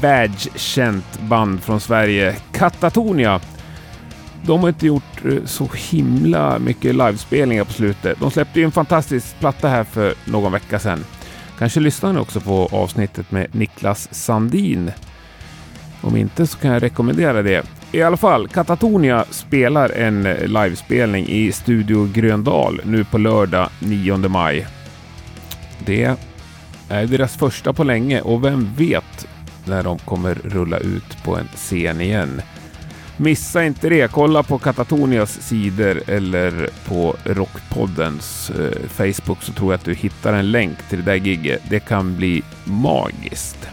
världskänt band från Sverige, Katatonia. De har inte gjort eh, så himla mycket livespelningar på slutet. De släppte ju en fantastisk platta här för någon vecka sedan. Kanske lyssnar ni också på avsnittet med Niklas Sandin. Om inte så kan jag rekommendera det. I alla fall, Katatonia spelar en eh, livespelning i Studio Gröndal nu på lördag 9 maj. Det är deras första på länge och vem vet när de kommer rulla ut på en scen igen. Missa inte det. Kolla på Katatonias sidor eller på Rockpoddens eh, Facebook så tror jag att du hittar en länk till det där gigget. Det kan bli magiskt.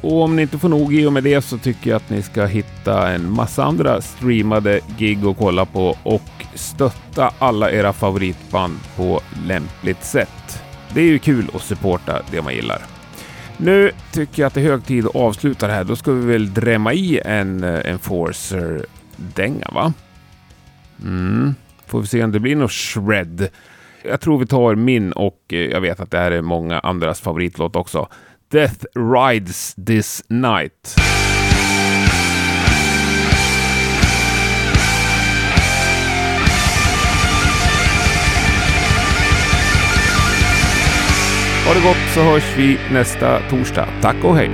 Och om ni inte får nog i och med det så tycker jag att ni ska hitta en massa andra streamade gig att kolla på och stötta alla era favoritband på lämpligt sätt. Det är ju kul att supporta det man gillar. Nu tycker jag att det är hög tid att avsluta det här. Då ska vi väl drämma i en eh, Enforcer-dänga, va? Mm. Får vi se om det blir någon shred. Jag tror vi tar min och eh, jag vet att det här är många andras favoritlåt också. Death Rides This Night. Ha det gott så hörs vi nästa torsdag. Tack och hej!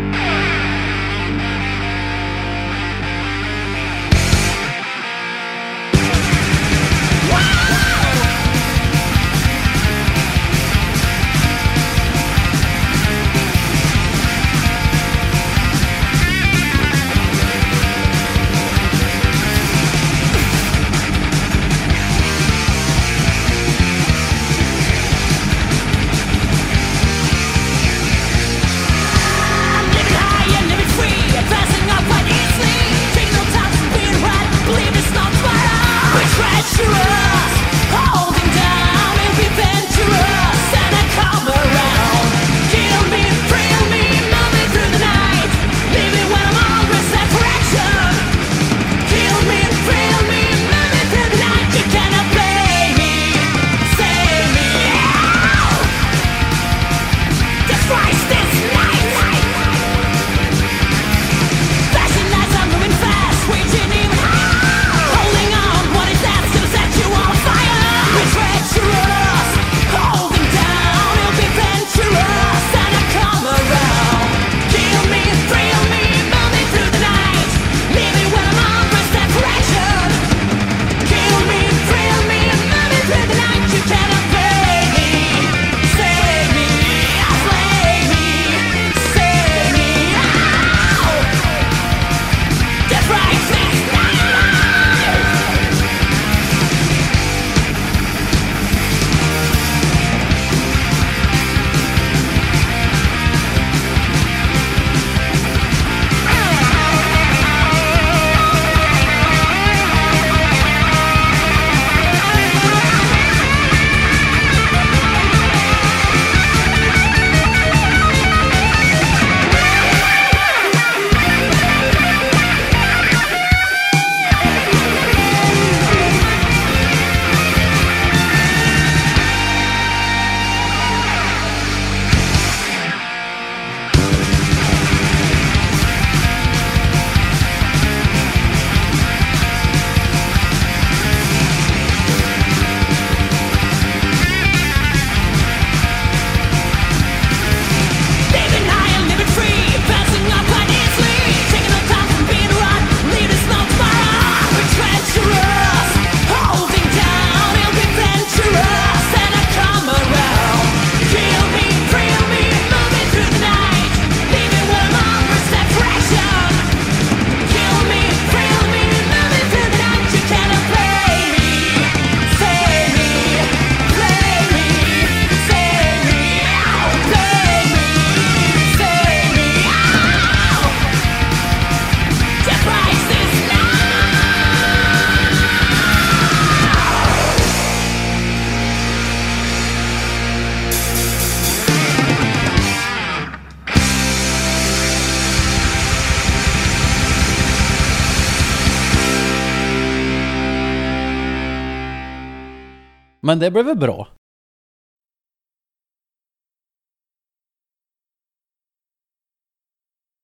Men det blev väl bra?